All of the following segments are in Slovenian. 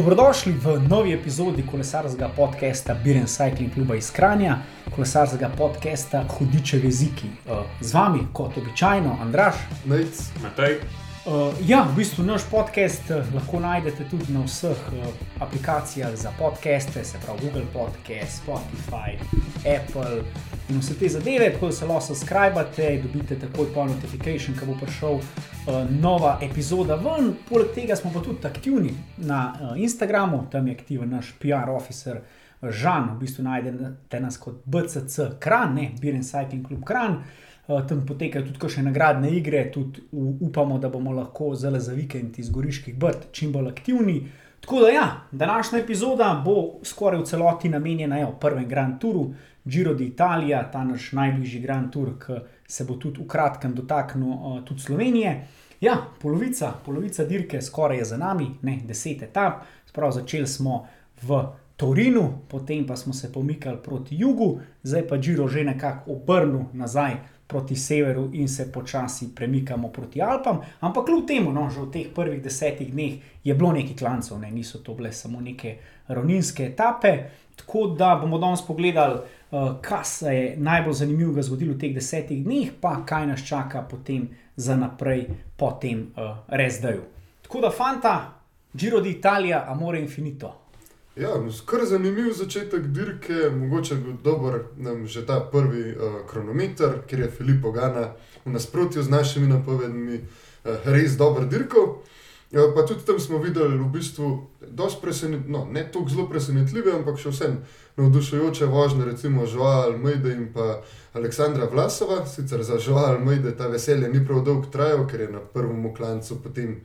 Dobrodošli v novi epizodi kolesarskega podcasta Biren Cycling Club iz Kranja, kolesarskega podcasta Hudičev jeziki. Eh, z vami, kot običajno, Andraš. Nec, Matej. Uh, ja, v bistvu naš podcast uh, lahko najdete tudi na vseh aplikacijah za podcaste, se pravi Google Podcast, Spotify, Apple in vse te zadeve. Tako da se lahko subskrbite, dobite takoj po notifikation, ko bo prišel uh, nova epizoda ven. Poleg tega smo pa tudi aktivni na uh, Instagramu, tam je aktiven naš PR officer. Žan, v bistvu najdete nas kot BCC Kran, ne Biren Cycling Club Kran. Uh, tam potekajo tudi še nagradne igre, tudi upamo, da bomo lahko zelo za vikend iz Goriških brd čim bolj aktivni. Tako da, ja, današnja epizoda bo skoraj v celoti namenjena jo, prvem Grand Touru, Giro d'Italia, ta naš najbližji Grand Tour, ki se bo tudi v kratkem dotaknil uh, tudi Slovenije. Ja, polovica, polovica dirke skoraj je za nami, ne deset etap, sprav začeli smo v. Torinu, potem pa smo se pomikali proti jugu, zdaj pa Giro že nekako obrnil nazaj proti severu in se počasi premikamo proti Alpam. Ampak kljub temu, no, že v teh prvih desetih dneh je bilo nekaj klancev, ne, niso to bile samo neke ravninske etape. Tako da bomo danes pogledali, kaj se je najbolj zanimivega zgodilo v teh desetih dneh, pa kaj nas čaka potem za naprej po tem uh, rezdaju. Tako da, fanta, Giro d'Italia, amore infinito. Ja, kar zanimiv začetek dirke, mogoče bi bil dober nam že ta prvi uh, kronometer, ker je Filipo Gana v nasprotju z našimi napovedmi uh, res dober dirkal. Uh, pa tudi tam smo videli v bistvu no, ne tako zelo presenetljive, ampak še vsem navdušujoče vožnje, recimo Žoa Almeida in pa Aleksandra Vlasova. Sicer za Žoa Almeida ta veselje ni prav dolgo trajalo, ker je na prvem klancu potem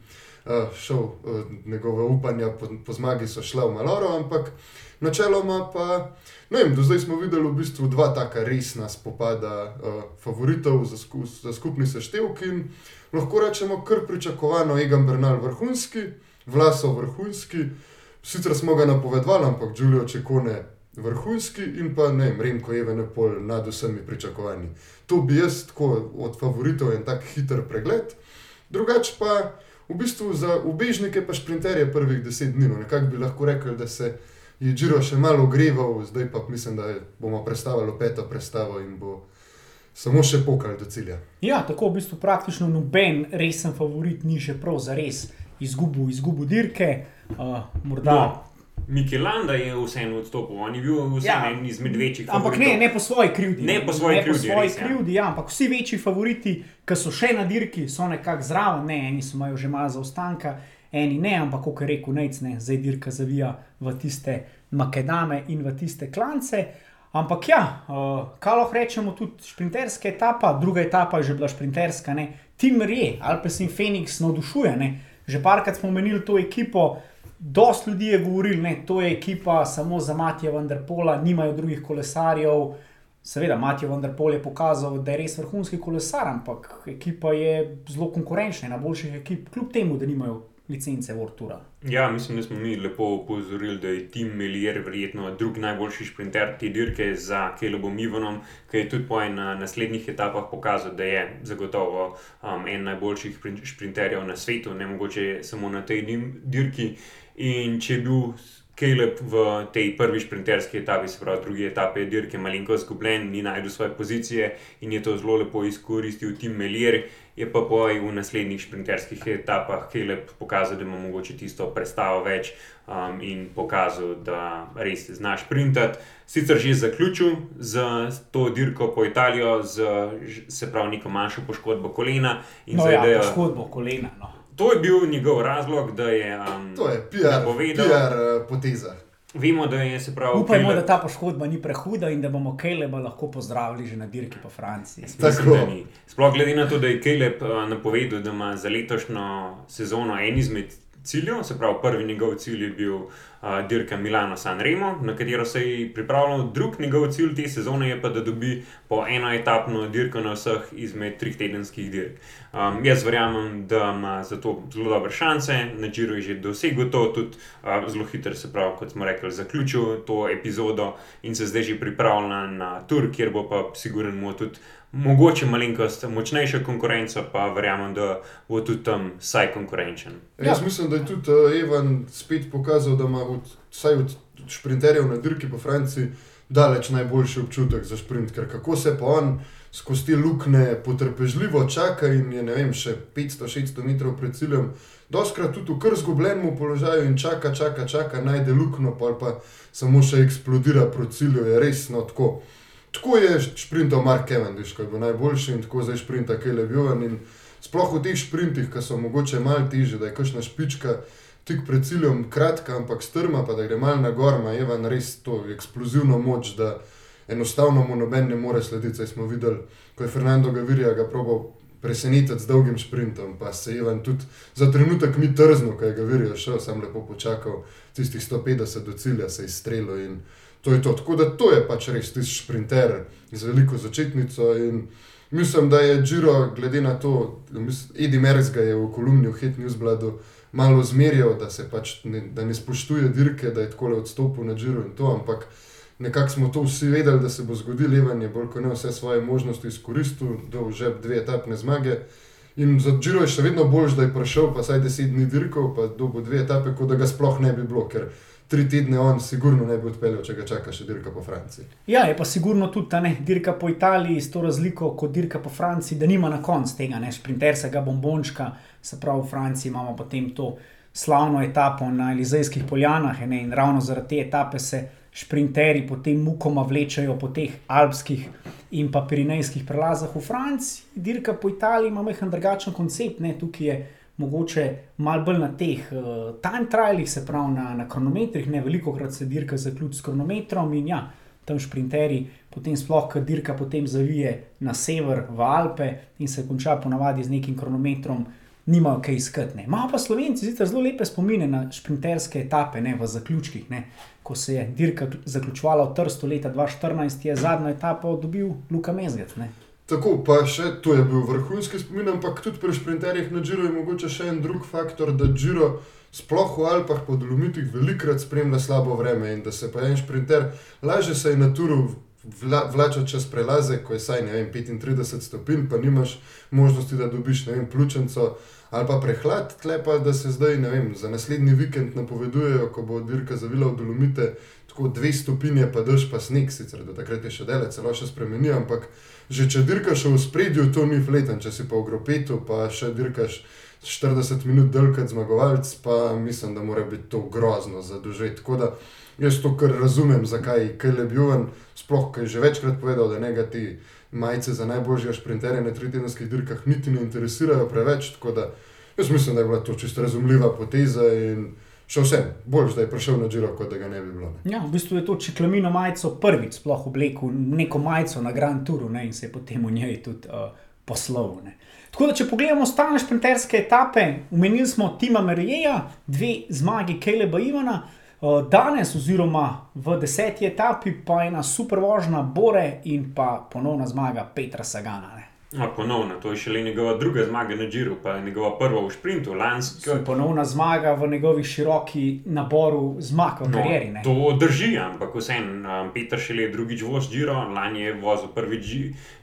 uh, šel, uh, njegove upanja po, po zmagi so šla v Maloro, ampak načeloma pa, ne vem, do zdaj smo videli v bistvu dva taka resna spopada uh, favoritov za, sku, za skupni seštevek in lahko rečemo, kar pričakovano, Egan Bernal vrhunski, Vlasov vrhunski, sicer smo ga napovedovali, ampak Giulio Čekone. Vrhunski in pa ne vem, Remko Evenepol nad vsemi pričakovanji. To bi jaz tako od favoritov en tak hiter pregled. Drugače pa, v bistvu za ubežnike pa šprinterje prvih deset dni. No, nekako bi lahko rekel, da se je Džiro še malo ogreval, zdaj pa mislim, da bomo predstavili peto predstavo in bo samo še pokal do cilja. Ja, tako v bistvu praktično noben resen favorit ni še prav za res izgubil, izgubil dirke. Uh, morda. No. Mikelanda je vseeno odstopil, on je bil vseeno ja, en izmed večjih. Ampak ne, ne po svoji krivdi. Ne po svoji ne krivdi. Po svoji res, krivdi ja. Ja, ampak vsi večji favoriti, ki so še na dirki, so nekako zraven, ne, eni so imajo že malo zaostanka, eni ne, ampak kot je rekel Nec, ne, zdaj dirka zavija v tiste makedame in v tiste klance. Ampak ja, uh, kaj lahko rečemo, tudi šprinterska etapa, druga etapa je že bila šprinterska, ne. Tim Rje, Alpes in Phoenix navdušuje, ne. Že parkrat smo menili to ekipo. Dost ljudi je govorilo, da to je ekipa samo za Matija Vendrpola, nimajo drugih kolesarjev. Seveda, Matija Vendrpol je pokazal, da je res vrhunski kolesar, ampak ekipa je zelo konkurenčna, ena boljših ekip, kljub temu, da nimajo licence Vortura. Ja, mislim, da smo mi lepo upozorili, da je Tim Melier verjetno drugi najboljši šprinter te dirke za Kelebom Ivanom, ki je tudi po enem naslednjih etapah pokazal, da je zagotovo um, en najboljših šprinterjev na svetu, ne mogoče samo na tej dirki. In če je bil Kaleb v tej prvi sprinterski etapi, se pravi, drugi etapi dirke, malenkost izgubljen, ni najdel svoje pozicije in je to zelo lepo izkoristil Tim Melier. Je pa poj v naslednjih sprinterskih etapah Kaleb pokazal, da ima mogoče tisto predstavo več um, in pokazal, da res znaš sprintati. Sicer že zaključil z to dirko po Italijo, z, se pravi, neko manjšo poškodbo kolena. No, ja, da, poškodbo kolena. No. To je bil njegov razlog, da je um, to je PR, povedal, PR uh, poteza. Vemo, da je se pravi. Upajmo, Caleb... da ta poškodba ni prehuda in da bomo Kaleba lahko pozdravili že na dirki po Franciji. Sploh glede na to, da je Kaleb uh, napovedal, da ima za letošnjo sezono en izmed ciljev, se pravi, prvi njegov cilj je bil uh, dirka Milano San Remo, na katero se je pripravljal. Drug njegov cilj te sezone je pa, da dobi po eno etapno dirko na vseh izmed treh tedenskih dirk. Um, jaz verjamem, da ima za to zelo dobre šanse, na Džiru je že dosegel to, tudi uh, zelo hitro se pravi, kot smo rekli, zaključil to epizodo in se zdaj že pripravlja na tur, kjer bo pa siguren mu tudi mogoče malenkost močnejša konkurenca, pa verjamem, da bo tudi tam vsaj konkurenčen. Ja. Jaz mislim, da je tudi uh, Evan spet pokazal, da ima od, vsaj od sprinterjev na dirki po Franciji daleč najboljši občutek za sprint, ker kako se pa on skozi te luknje potrpežljivo čaka in je ne vem, še 500-600 metrov pred ciljem. Doskrat tudi v kar zgubljenem položaju in čaka, čaka, čaka, najde luknjo, pa, pa samo še eksplodira proti cilju, je resno tako. Tako je sprintal Mark Cavendish, ki je bil najboljši in tako zdaj sprinta Kelly Bjovan. Sploh v teh sprintih, ki so mogoče malo težje, da je kakšna špička tik pred ciljem kratka, ampak strma, pa da gre malo na gor, ima Evan res to eksplozivno moč, da enostavno mu noben ne more slediti. Saj smo videli, ko je Fernando Gavirija ga probal presenetiti z dolgim sprintom, pa se je Evan tudi za trenutek mi trzno, ko je Gavirija šel, sem lepo počakal tistih 150 do cilja, se je strelil. To je to. Tako da to je pač res tisti sprinter z veliko začetnico. Mislim, da je Džiro, glede na to, Edi Merz ga je v kolumni v Hit Newsbladu malo zmerjal, da se pač ne, da ne spoštuje dirke, da je tako le odstopil na Džiro in to, ampak nekako smo to vsi vedeli, da se bo zgodil, Levan je bolj kot ne vse svoje možnosti izkoristil, da v žep dve etapne zmage. In za Džiro je še vedno bolj, da je prišel pa saj deset dni dirkal, pa dobo dve etape, kot da ga sploh ne bi bilo. Tri tedne on sigurno ne bi odpeljal, če ga čaka še dirka po Franciji. Ja, je pa sigurno tudi ta ne, dirka po Italiji s to razliko kot dirka po Franciji, da nima na koncu tega ne, šprinterskega bombončka, se pravi v Franciji imamo potem to slavno etapo na Elizejskih poljanah ne, in ravno zaradi te etape se šprinterji potem mukoma vlečajo po teh alpskih in pa pirinejskih prelazah v Franciji. Dirka po Italiji ima mehen drugačen koncept, ne, tukaj je mogoče malo bolj na teh uh, time trialih, se pravi na, na kronometrih, ne veliko krat se dirka zaključi s kronometrom in ja, tam šprinterji potem sploh, ker dirka potem zavije na sever v Alpe in se konča ponavadi z nekim kronometrom. Nima kaj iskati. Imamo pa slovenci zelo lepe spomine na šprinterske etape, ne, v zaključkih. Ne. Ko se je dirka zaključovala v Trstu leta 2014, je zadnjo etapo dobil Luka Mezgec. Tako, pa še to je bil vrhunski spomin, ampak tudi pri šprinterjih na Džiru je mogoče še en drug faktor, da Džiro sploh v Alpah po Dolomitih velikrat spremlja slabo vreme in da se pa en šprinter lažje se je na turu vla, vlača čez prelaze, ko je saj ne vem 35 stopinj, pa nimaš možnosti, da dobiš ne vem pljučenco ali pa prehlad, tlepa, da se zdaj ne vem, za naslednji vikend napovedujejo, ko bo dirka zavila v Dolomite, tako dve stopinje pa drž pa sneg, sicer do takrat je še delo, celo še spremeni, ampak že če dirkaš v spredju, to ni fleten, če si pa v gropetu, pa še dirkaš 40 minut delkat zmagovalc, pa mislim, da mora biti to grozno za doživeti. Tako da jaz to kar razumem, zakaj je Lebjuven, sploh kaj že večkrat povedal, da ne ga ti majice za najboljšega sprinterja na tritedenskih dirkah niti ne interesirajo preveč. Tako da jaz mislim, da je bila to čisto razumljiva poteza in še vse, bolj zdaj je prišel na Džiro, kot da ga ne bi bilo. Ne. Ja, v bistvu je to čeklamino majico prvič sploh oblekel, neko majico na Grand Touru ne, in se je potem v njej tudi uh, poslovil. Tako da, če pogledamo ostale šprinterske etape, umenili smo Tima Merija, dve zmagi Keleba Ivana, uh, danes, oziroma v deseti etapi, pa ena super vožnja Bore in pa ponovna zmaga Petra Sagana. Ne. No, ponovno, to je šele njegova druga zmaga na Džiru, pa njegova prva v sprintu, lansko. Ponovna zmaga v njegovi široki naboru zmag v no, karieri. No, to drži, ampak vseeno, um, Petr šele je drugič voz Džiro, lani je vozil prvi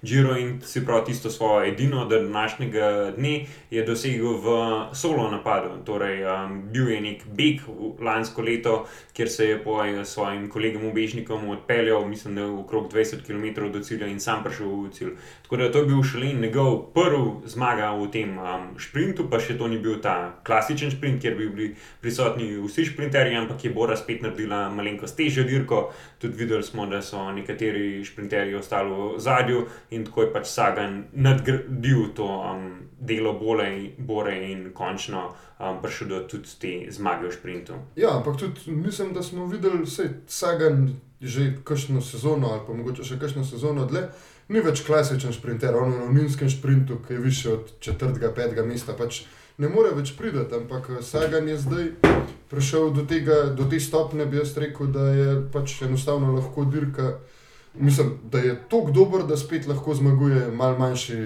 Džiro in si prav tisto svojo edino, da današnjega dne je dosegel v solo napadu. Torej, um, bil je nek beg lansko leto, kjer se je po svojim kolegom ubežnikom odpeljal, mislim, da okrog 20 km do cilja in sam prišel v cilj. Tako da to je bil šele njegov prvi zmaga v tem um, sprintu, pa še to ni bil ta klasičen sprint, kjer bi bili prisotni vsi sprinterji, ampak je Bora spet naredila malenkost težjo dirko. Tudi videli smo, da so nekateri sprinterji ostali v zadju in tako je pač Sagan nadgradil to um, delo bole, Bore in končno um, prišel do tudi te zmage v sprintu. Ja, ampak tudi mislim, da smo videli, da se Sagan že kakšno sezono ali pa mogoče še kakšno sezono dlje ni več klasičen sprinter, on je na Minskem sprintu, ki je više od četrtega, petega mesta. Pač ne more več priti, ampak eh, Sagan je zdaj prišel do, tega, do te stopne, bi jaz rekel, da je pač enostavno lahko dirka. Mislim, da je tako dober, da spet lahko zmaguje mal manjši,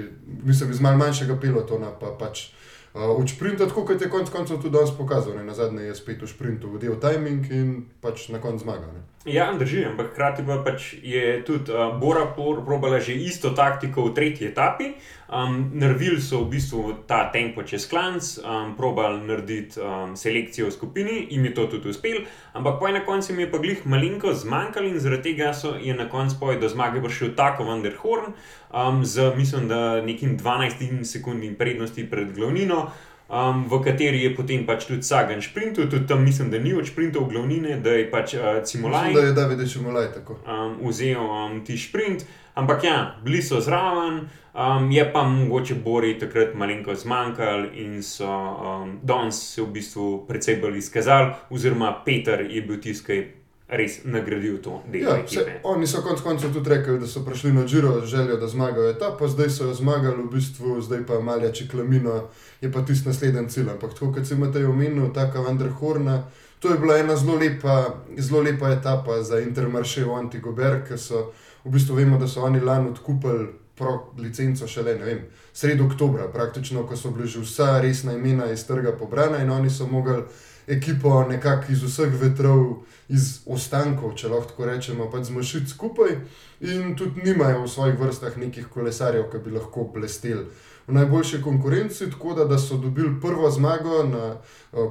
mislim, iz mal manjšega pelotona, pa pač Uh, od sprinta, tako kot je konec koncev tudi danes pokazal, ne? na zadnje je spet v sprintu vodil timing in pač na koncu zmagal. Ne? Ja, drži, ampak hkrati pa pač je tudi uh, Bora probala že isto taktiko v tretji etapi. Um, Nervili so v bistvu ta tempo čez klanc, um, probali narediti um, selekcijo v skupini, jim je to tudi uspelo, ampak po enem koncu jim je pa glih malinko zmanjkalo in zaradi tega so, je na koncu poje do zmage prišel tako Vanderhorn um, z, mislim, da nekim 12 sekundnim prednosti pred glavnino um, v kateri je potem pač tudi Sagan sprintu, tudi tam mislim, da ni od sprintov glavnine, da je pač uh, Cimolaj. Da je David Cimolaj tako. Um, vzel um, ti sprint, ampak ja, bili so zraven. Um, je pa mogoče Bori takrat malenko zmanjkal in so um, danes se v bistvu precej bolj izkazali, oziroma Peter je bil tiskaj res nagradil to delo. Ja, vse, oni so konec koncev tudi rekli, da so prišli na Džiro z željo, da zmagajo etapo, zdaj so jo zmagali, v bistvu, zdaj pa Malja Čeklamino je pa tisti naslednji cilj. Ampak tako kot si imate omenil, ta Kavander Horna, to je bila ena zelo lepa, zelo lepa etapa za Intermarše v Antigober, ker so v bistvu vemo, da so oni lani odkupili. Pro licenco šele, ne vem, sredo oktobra, praktično, ko so bili že vsa resna imena iz trga pobrana in oni so mogli ekipo nekako iz vseh vetrov, iz ostankov, če lahko tako rečemo, pač zmašiti skupaj, in tudi nimajo v svojih vrstah nekih kolesarjev, ki bi lahko blesteli v najboljši konkurenci, tako da, da so dobili prvo zmago na,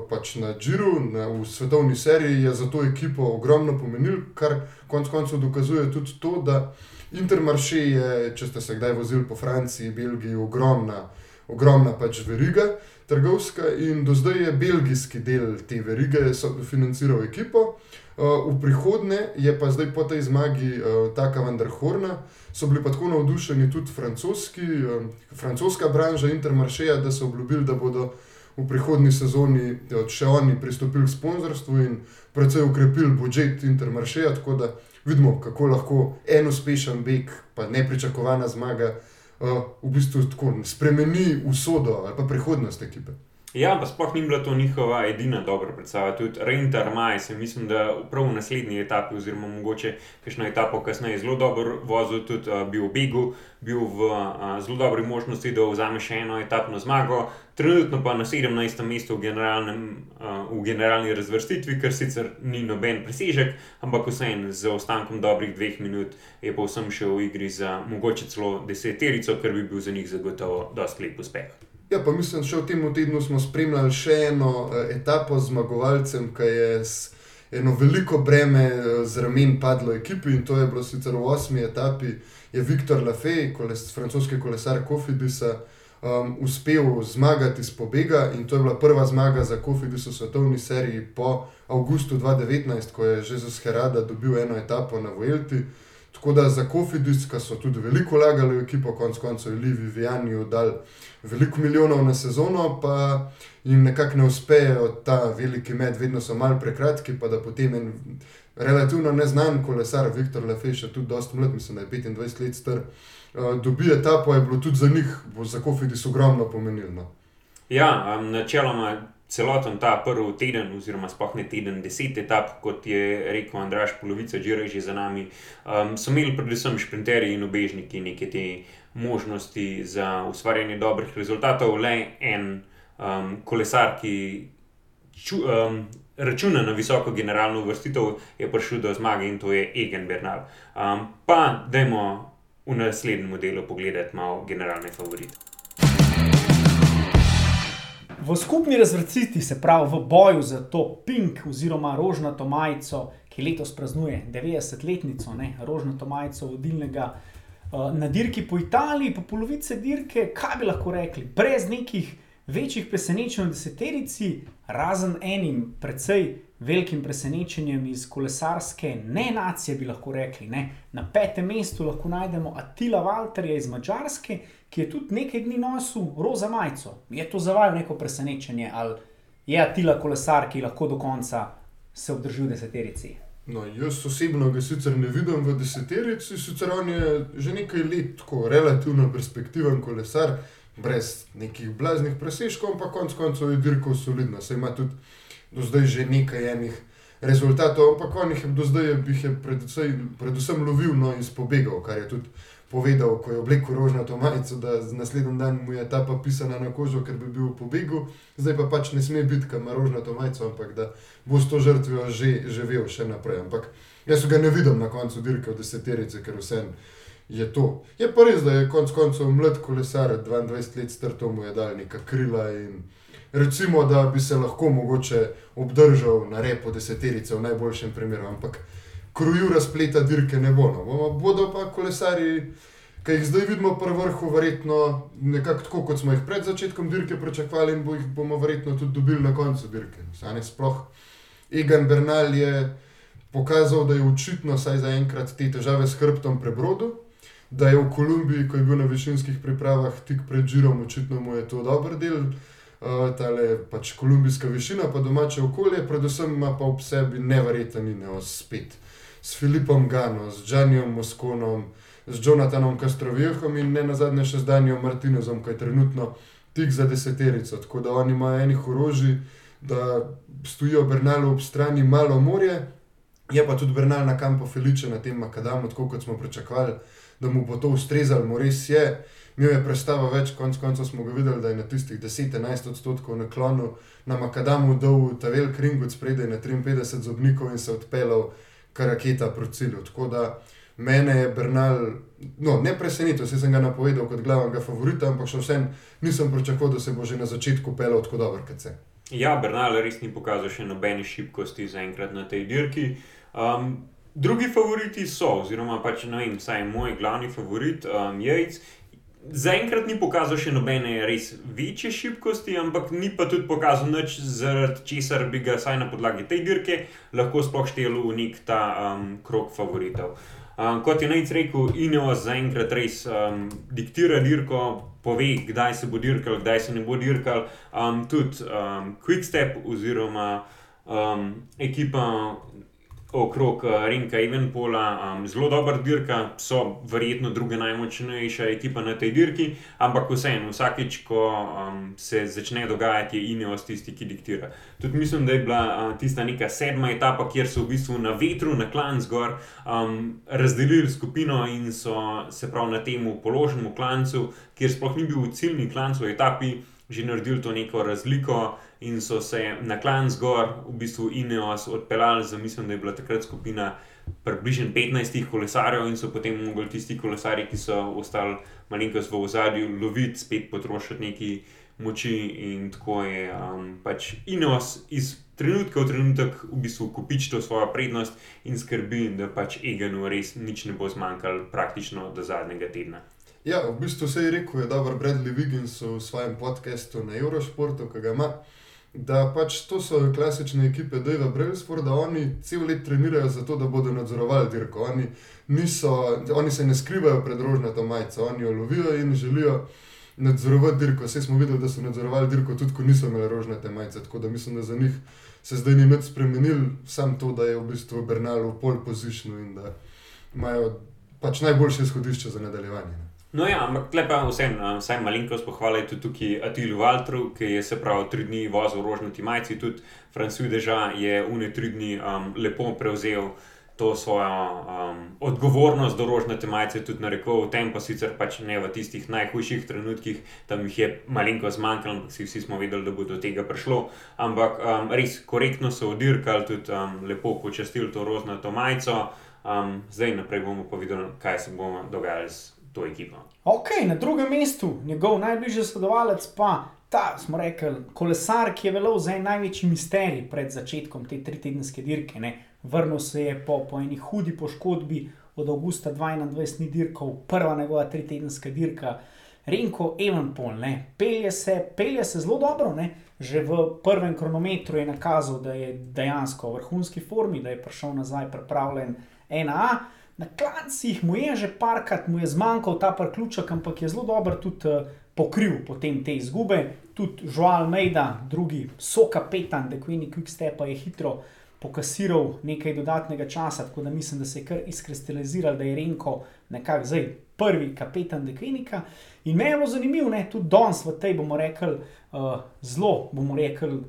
pač na Džiru, na, v svetovni seriji, je za to ekipo ogromno pomenil, kar konec koncev dokazuje tudi to, da Intermarché je, če ste se kdaj vozili po Franciji, Belgiji, ogromna, ogromna pač veriga trgovska in do zdaj je belgijski del te verige financiral ekipo. Uh, v prihodnje je pa zdaj po tej zmagi uh, taka Vanderhorna, so bili pa tako navdušeni tudi francoski, uh, francoska branža Intermarcheja, da so obljubili, da bodo v prihodnji sezoni še oni pristopili k sponzorstvu in predvsej ukrepili budžet Intermarcheja, tako da vidimo, kako lahko en uspešen beg, pa nepričakovana zmaga v bistvu tako spremeni usodo ali pa prihodnost ekipe. Ja, pa sploh ni bila to njihova edina dobra predstava. Tudi Reinter Maj, mislim, da prav v naslednji etapi, oziroma mogoče kakšno etapo kasneje, zelo dobro vozil, tudi uh, bil v Begu, bil v uh, zelo dobri možnosti, da vzame še eno etapno zmago. Trenutno pa na 17. mestu v, uh, v generalni razvrstitvi, kar sicer ni noben presežek, ampak vseeno z ostankom dobrih dveh minut je povsem še v igri za mogoče celo deseterico, kar bi bil za njih zagotovo dosti lep uspeh. Ja, pa mislim, da še v tem tednu smo spremljali še eno uh, etapo z zmagovalcem, ki je s eno veliko breme uh, z ramen padlo ekipi in to je bilo sicer v osmi etapi, je Viktor Lafay, koles, francoski kolesar Kofidisa, um, uspel zmagati iz pobega in to je bila prva zmaga za Kofidis v svetovni seriji po avgustu 2019, ko je že za Sherada dobil eno etapo na Vuelti. Tako da za Kofidis, ki so tudi veliko vlagali v ekipo, konec koncev je Livi Vijani dal veliko milijonov na sezono, pa jim nekako ne uspejo ta veliki med, vedno so mal prekratki, pa da potem en relativno neznan kolesar, Viktor Lefej, še tudi dosta mlad, mislim, da je 25 let star, uh, dobi etapo, je bilo tudi za njih, bo za Kofidis ogromno pomenilo. No. Ja, načeloma celoten ta prvi teden, oziroma sploh ne teden, deset etap, kot je rekel Andraš, polovica že je že za nami, um, so imeli predvsem šprinterji in obežniki neke te možnosti za ustvarjanje dobrih rezultatov, le en um, kolesar, ki ču, um, računa na visoko generalno uvrstitev, je prišel do zmage in to je Egen Bernal. Um, pa dajmo v naslednjem delu pogledati malo generalne favorite. V skupni razvrstitvi, se pravi v boju za to pink oziroma rožnato majico, ki letos praznuje 90-letnico, rožnato majico vodilnega uh, na dirki po Italiji, po polovice dirke, kaj bi lahko rekli, brez nekih večjih presenečenj v deseterici, razen enim, precej velikim presenečenjem iz kolesarske ne nacije, bi lahko rekli. Ne? Na petem mestu lahko najdemo Atila Walterja iz Mačarske, ki je tudi nekaj dni nosil roza majico. Je to za vaju neko presenečenje ali je Atila kolesar, ki lahko do konca se obdrži v deseterici? No, jaz osebno ga sicer ne vidim v deseterici, sicer on je že nekaj let tako relativno perspektiven kolesar, brez nekih blaznih presežkov, ampak konec koncev je dirkal solidno. Se ima tudi do zdaj že nekaj enih rezultatov, ampak on jih je do zdaj jih je predvsej, predvsem lovil no, iz pobegov, kar je tudi povedal, ko je oblekel rožnato majico, da naslednji dan mu je ta pa pisana na kožo, ker bi bil v pobegu, zdaj pa pač ne sme biti, ker ima rožnato majico, ampak da bo s to žrtvijo že živel še naprej. Ampak jaz ga ne vidim na koncu dirke v deseterice, ker vsem je to. Je pa res, da je konec koncev mlad kolesar, 22 let star, to mu je dal neka krila in recimo, da bi se lahko mogoče obdržal na repo deseterice v najboljšem primeru, ampak kruju razpleta dirke ne bo. No. Bodo pa kolesari, ki jih zdaj vidimo pri vrhu, verjetno nekako tako, kot smo jih pred začetkom dirke pričakovali in bo jih bomo verjetno tudi dobili na koncu dirke. Sane sploh Egan Bernal je pokazal, da je očitno, saj zaenkrat te težave s hrbtom prebrodil, da je v Kolumbiji, ko je bil na višinskih pripravah tik pred Žirom, očitno mu je to dober del. Uh, tale pač kolumbijska višina, pa domače okolje, predvsem ima pa ob sebi nevreten in neospet. S Filipom Gano, s Džanijem Moskonom, z Jonathanom Kastrovihom in ne nazadnje še z Danijem Martinezom, ki je trenutno tik za deseterico. Tako da oni imajo enih orožij, da stojijo Bernalu ob strani malo morje, je pa tudi Bernal na kampu Feliče na tem Makadamu, tako kot smo pričakovali da mu bo to ustrezalo, mu res je. Imel je predstavo več, konec koncev smo ga videli, da je na tistih 10-11 odstotkov naklonu na Makadamu dol ta velik ring od spredaj na 53 zobnikov in se odpeljal kar raketa proti cilju. Tako da mene je Bernal, no ne presenetil, se sem ga napovedal kot glavnega favorita, ampak še vsem nisem pričakoval, da se bo že na začetku pelal tako dobro, kot se. Ja, Bernal res ni pokazal še nobene šibkosti zaenkrat na tej dirki. Um, Drugi favoriti so, oziroma pač ne vem, vsaj moj glavni favorit, um, Jejc. Zaenkrat ni pokazal še nobene res večje šibkosti, ampak ni pa tudi pokazal nič, zaradi česar bi ga vsaj na podlagi te dirke lahko sploh štel v nek ta um, krok favoritov. Um, kot je najc rekel, Ineos zaenkrat res um, diktira dirko, pove, kdaj se bo dirkal, kdaj se ne bo dirkal. Um, tudi um, Quickstep oziroma um, ekipa okrog uh, Renka Evenpola, um, zelo dobra dirka, so verjetno druga najmočnejša ekipa na tej dirki, ampak vseeno, vsakeč, ko um, se začne dogajati, je Ineos tisti, ki diktira. Tudi mislim, da je bila uh, tista neka sedma etapa, kjer so v bistvu na vetru, na klan zgor, um, razdelili skupino in so se prav na tem položenem klancu, kjer sploh ni bil ciljni klanc v etapi, že naredili to neko razliko in so se na klan zgor, v bistvu Ineos, odpeljali za mislim, da je bila takrat skupina približno 15 kolesarjev in so potem mogli tisti kolesarji, ki so ostali malenkost v ozadju, loviti, spet potrošiti neki moči in tako je um, pač Ineos iz. Trenutka v trenutek v bistvu kupiči to svojo prednost in skrbi, da pač Eganu res nič ne bo zmanjkalo, praktično do zadnjega tedna. Ja, v bistvu se je rekel, da je Bradley Wiggins v svojem podkastu na Eurosportu, ki ga ima da pač to so klasične ekipe Dejva Brailsforda, oni cel let trenirajo za to, da bodo nadzorovali dirko. Oni, niso, oni se ne skrivajo pred rožnato majico, oni jo lovijo in želijo nadzorovati dirko. Vse smo videli, da so nadzorovali dirko tudi, ko niso imeli rožnate majice, tako da mislim, da za njih se zdaj ni več spremenil, samo to, da je v bistvu Bernal v pol pozicionu in da imajo pač najboljše izhodišče za nadaljevanje. No, ja, ampak lepa vsem, vsaj malenkost pohvale tudi tukaj Atilu Valtru, ki je se pravi tri dni vozil v rožnati majici, tudi Francois Deža je une tri dni um, lepo prevzel to svojo um, odgovornost do rožnate majice, tudi na reko, v tem pa sicer pač ne v tistih najhujših trenutkih, tam jih je malenkost zmanjkalo, ampak vsi smo vedeli, da bo do tega prišlo. Ampak um, res korektno so odirkali, tudi um, lepo počastili to rožnato majico. Um, zdaj naprej bomo pa videli, kaj se bo dogajalo to ekipo. Ok, na drugem mestu, njegov najbližji sodelovalec pa ta, smo rekli, kolesar, ki je velel za en največji misterij pred začetkom te tritedenske dirke. Ne. Vrnil se je po, po eni hudi poškodbi od avgusta 2021, ni dirkal, prva njegova tritedenska dirka. Renko Evenpol, pelje se, pelje se zelo dobro, ne? že v prvem kronometru je nakazal, da je dejansko v vrhunski formi, da je prišel nazaj pripravljen 1A. Na klancih mu je že parkrat, mu je zmanjkal ta priključek, ampak je zelo dobro tudi uh, pokril potem te izgube. Tudi Joel Mejda, drugi so kapetan, da Queenie Quickstep je hitro pokasiral nekaj dodatnega časa, tako da mislim, da se je kar izkristaliziral, da je Renko nekako zdaj prvi kapetan Dekvenika. In me je bilo zanimivo, ne, tudi danes v tej bomo rekli, uh, zelo bomo rekli,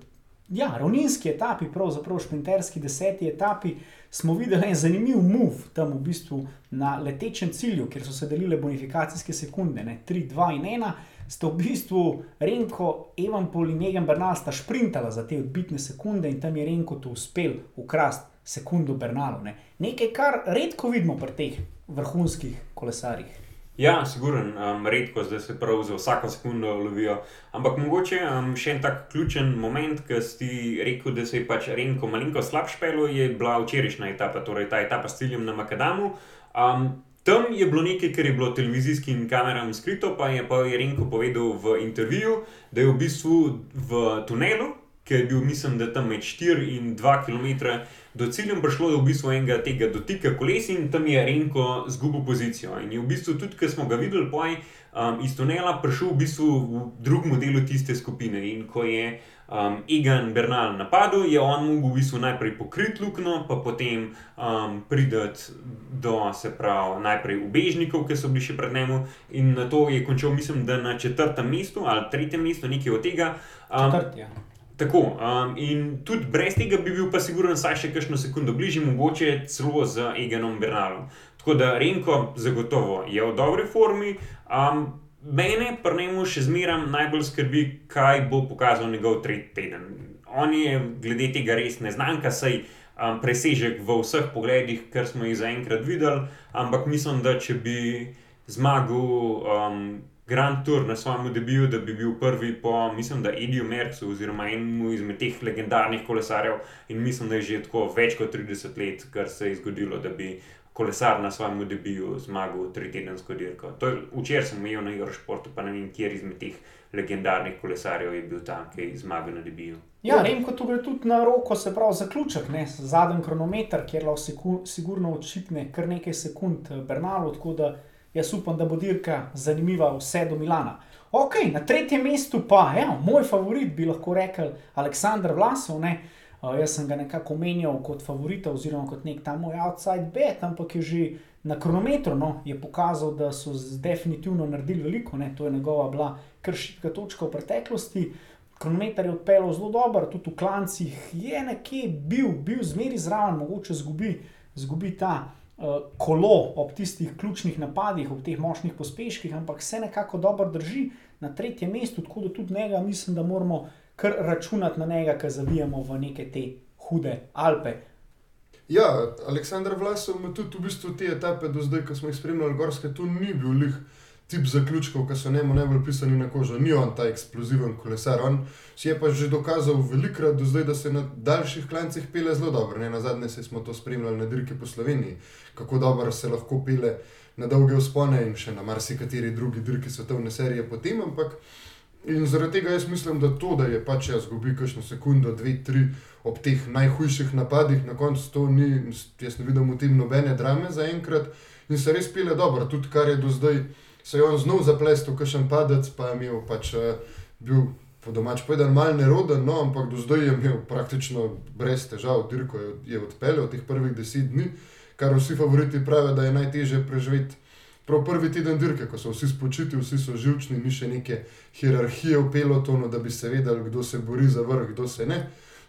ja, ravninski etapi, pravzaprav šprinterski deseti etapi smo videli en zanimiv move tam v bistvu na letečem cilju, kjer so se delile bonifikacijske sekunde, ne, 3, 2 in 1. Sta v bistvu Renko, Evanpol in Megan Bernal sta sprintala za te odbitne sekunde in tam je Renko to uspel ukrasti sekundo Bernalu. Ne. Nekaj, kar redko vidimo pri teh vrhunskih kolesarjih. Ja, siguren, um, redko zdaj se prav za vsako sekundo lovijo. Ampak mogoče um, še en tak ključen moment, ki si rekel, da se je pač Renko malenko slabš pelo, je bila včerajšnja etapa, torej ta etapa s ciljem na Makadamu. Um, tam je bilo nekaj, kar je bilo televizijskim kameram skrito, pa je pa je Renko povedal v intervjuju, da je v bistvu v tunelu, ki je bil, mislim, da tam med 4 in 2 km do cilja prišlo do v bistvu enega tega dotika koles in tam je Renko zgubil pozicijo. In je v bistvu tudi, ki smo ga videli, poj, um, iz tunela prišel v bistvu v drugem delu tiste skupine. In ko je um, Egan Bernal napadel, je on mogel v bistvu najprej pokriti luknjo, pa potem um, priti do, se pravi, najprej ubežnikov, ki so bili še pred njim. In na to je končal, mislim, da na četrtem mestu ali tretjem mestu, nekaj od tega. Um, Četrt, ja. Tako, um, in tudi brez tega bi bil pa siguren, saj še kakšno sekundo bližje, mogoče celo z Eganom Bernalom. Tako da Renko zagotovo je v dobri formi. Um, mene pa ne mu še zmeraj najbolj skrbi, kaj bo pokazal njegov tretji teden. On je glede tega res neznanka, saj um, presežek v vseh pogledih, kar smo jih zaenkrat videli, ampak mislim, da če bi zmagal. Um, Grand Tour na svojem debiju, da bi bil prvi po, mislim, da Ediju Mercu oziroma enemu izmed teh legendarnih kolesarjev. In mislim, da je že tako več kot 30 let, kar se je zgodilo, da bi kolesar na svojem debiju zmagal tri tedensko dirko. Včeraj sem imel na Eurošportu, pa ne vem, kjer izmed teh legendarnih kolesarjev je bil tam, ki je zmagal na debiju. Ja, vem, kot gre tudi na roko, se pravi zaključek, zadnji kronometer, kjer lahko sigurno odšipne kar nekaj sekund eh, Bernalu jaz upam, da bo dirka zanimiva vse do Milana. Ok, na tretjem mestu pa, evo, moj favorit bi lahko rekel Aleksandr Vlasov. Ne? Uh, jaz sem ga nekako omenjal kot favorita, oziroma kot nek ta moj outside bet, ampak je že na kronometru no, pokazal, da so definitivno naredili veliko, ne? to je njegova bila kršitev točka v preteklosti. Kronometer je odpeljal zelo dobro, tudi v klancih je nekje bil, bil zmeri zraven, mogoče zgubi, zgubi ta kolo ob tistih ključnih napadih, ob teh močnih pospeških, ampak se nekako dobro drži na tretjem mestu, tako da tudi njega mislim, da moramo kar računati na njega, ki zavijamo v neke te hude Alpe. Ja, Aleksandr Vlasov ima tudi v bistvu te etape do zdaj, ko smo jih spremljali, gorske, tu ni bil lih tip zaključkov, ki so njemu najbolj pisani na kožo. Ni on ta eksploziven kolesar. On si je pa že dokazal velikrat do zdaj, da se na daljših klancih pele zelo dobro. Ne? Na zadnje se smo to spremljali na dirki po Sloveniji, kako dobro se lahko pele na dolge vzpone in še na marsikateri drugi dirki svetovne serije potem. Ampak in zaradi tega jaz mislim, da to, da je pač jaz zgubil kakšno sekundo, dve, tri. Ob teh najhujših napadih, na koncu to ni, jaz ne vidim v tem nobene drame za enkrat, in se res pele dobro, tudi kar je do zdaj se je on znov zaplestil, kot še en padec, pa je imel pač uh, bil. Po domač povedan, malo neroden, no, ampak do zdaj je imel praktično brez težav, dirko je, je odpeljal teh prvih deset dni, kar vsi favoriti pravijo, da je najtežje preživeti. Prav prvi teden dirke, ko so vsi spočiti, vsi so živčni, ni še neke hierarhije v pelotonu, da bi se vedeli, kdo se bori za vrh, kdo se ne.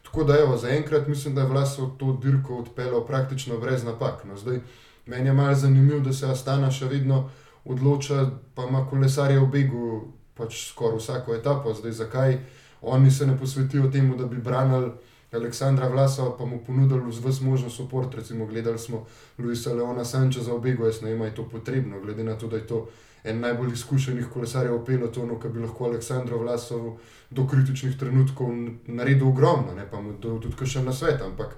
Tako da, evo, zaenkrat mislim, da je Vlasov to dirko odpeljal praktično brez napak. No, zdaj, meni je malo zanimivo, da se Astana še vedno odloča, pa ima kolesarje v begu, pač skoraj vsako etapo. Zdaj, zakaj oni se ne posvetijo temu, da bi branili Aleksandra Vlasa, pa mu ponudili vse možno podporo. Recimo, gledali smo Luisa Leona Sančeza v begu, jaz ne vem, je to potrebno, glede na to, da je to. En najbolj izkušenih kolesarjev v pelotonu, ki bi lahko Aleksandru Vlasov do kritičnih trenutkov naredil ogromno, ne pa mu tudi še na svet. Ampak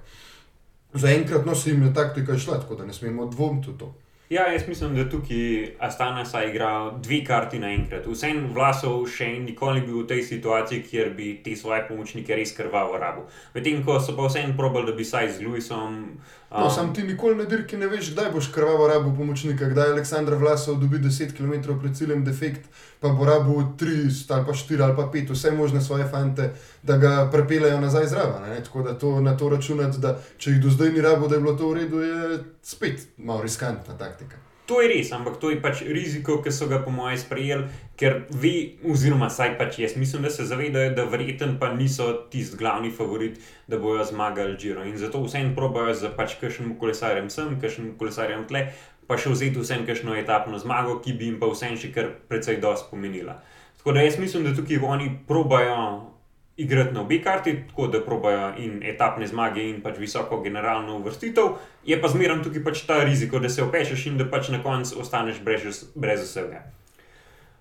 zaenkrat no, se jim je taktika šla, tako da ne smemo dvomiti v to. Ja, jaz mislim, da tukaj Astana sa igra dve karti naenkrat. Vsem vlasov še nikoli ni bil v tej situaciji, kjer bi te svoje pomočnike res krvavo rabo. Medtem ko so pa vsem probali, da bi saj z Luisom. Um, no, sam ti nikoli na dirki ne veš, kdaj boš krvavo rabo pomočnika, kdaj Aleksandr Vlasov dobi 10 km pred ciljem defekt, pa bo rabo 3 ali pa 4 ali pa 5, vse možne svoje fante, da ga prepelejo nazaj zraven. Tako da to na to računati, da če jih do zdaj ni rabo, da je bilo to v redu, je spet malo riskantna taktika. To je res, ampak to je pač riziko, ki so ga, po mojem, sprejeli, ker ve, oziroma saj pač jaz mislim, da se zavedajo, da verjeten pa niso tisti glavni favorit, da bojo zmagali Giro. In zato vsem probajo za pač kakšnim kolesarjem sem, kakšnim kolesarjem tle, pa še vzeti vsem kakšno etapno zmago, ki bi jim pa vsem še kar precej dosti pomenila. Tako da jaz mislim, da tukaj oni probajo igrati na obi karti, tako da probajo in etapne zmage, in pač visoko generalno uvrstitev, je pa zmeraj tukaj pač ta riziko, da se opečeš in da pač na koncu ostaneš brez, brez vsega.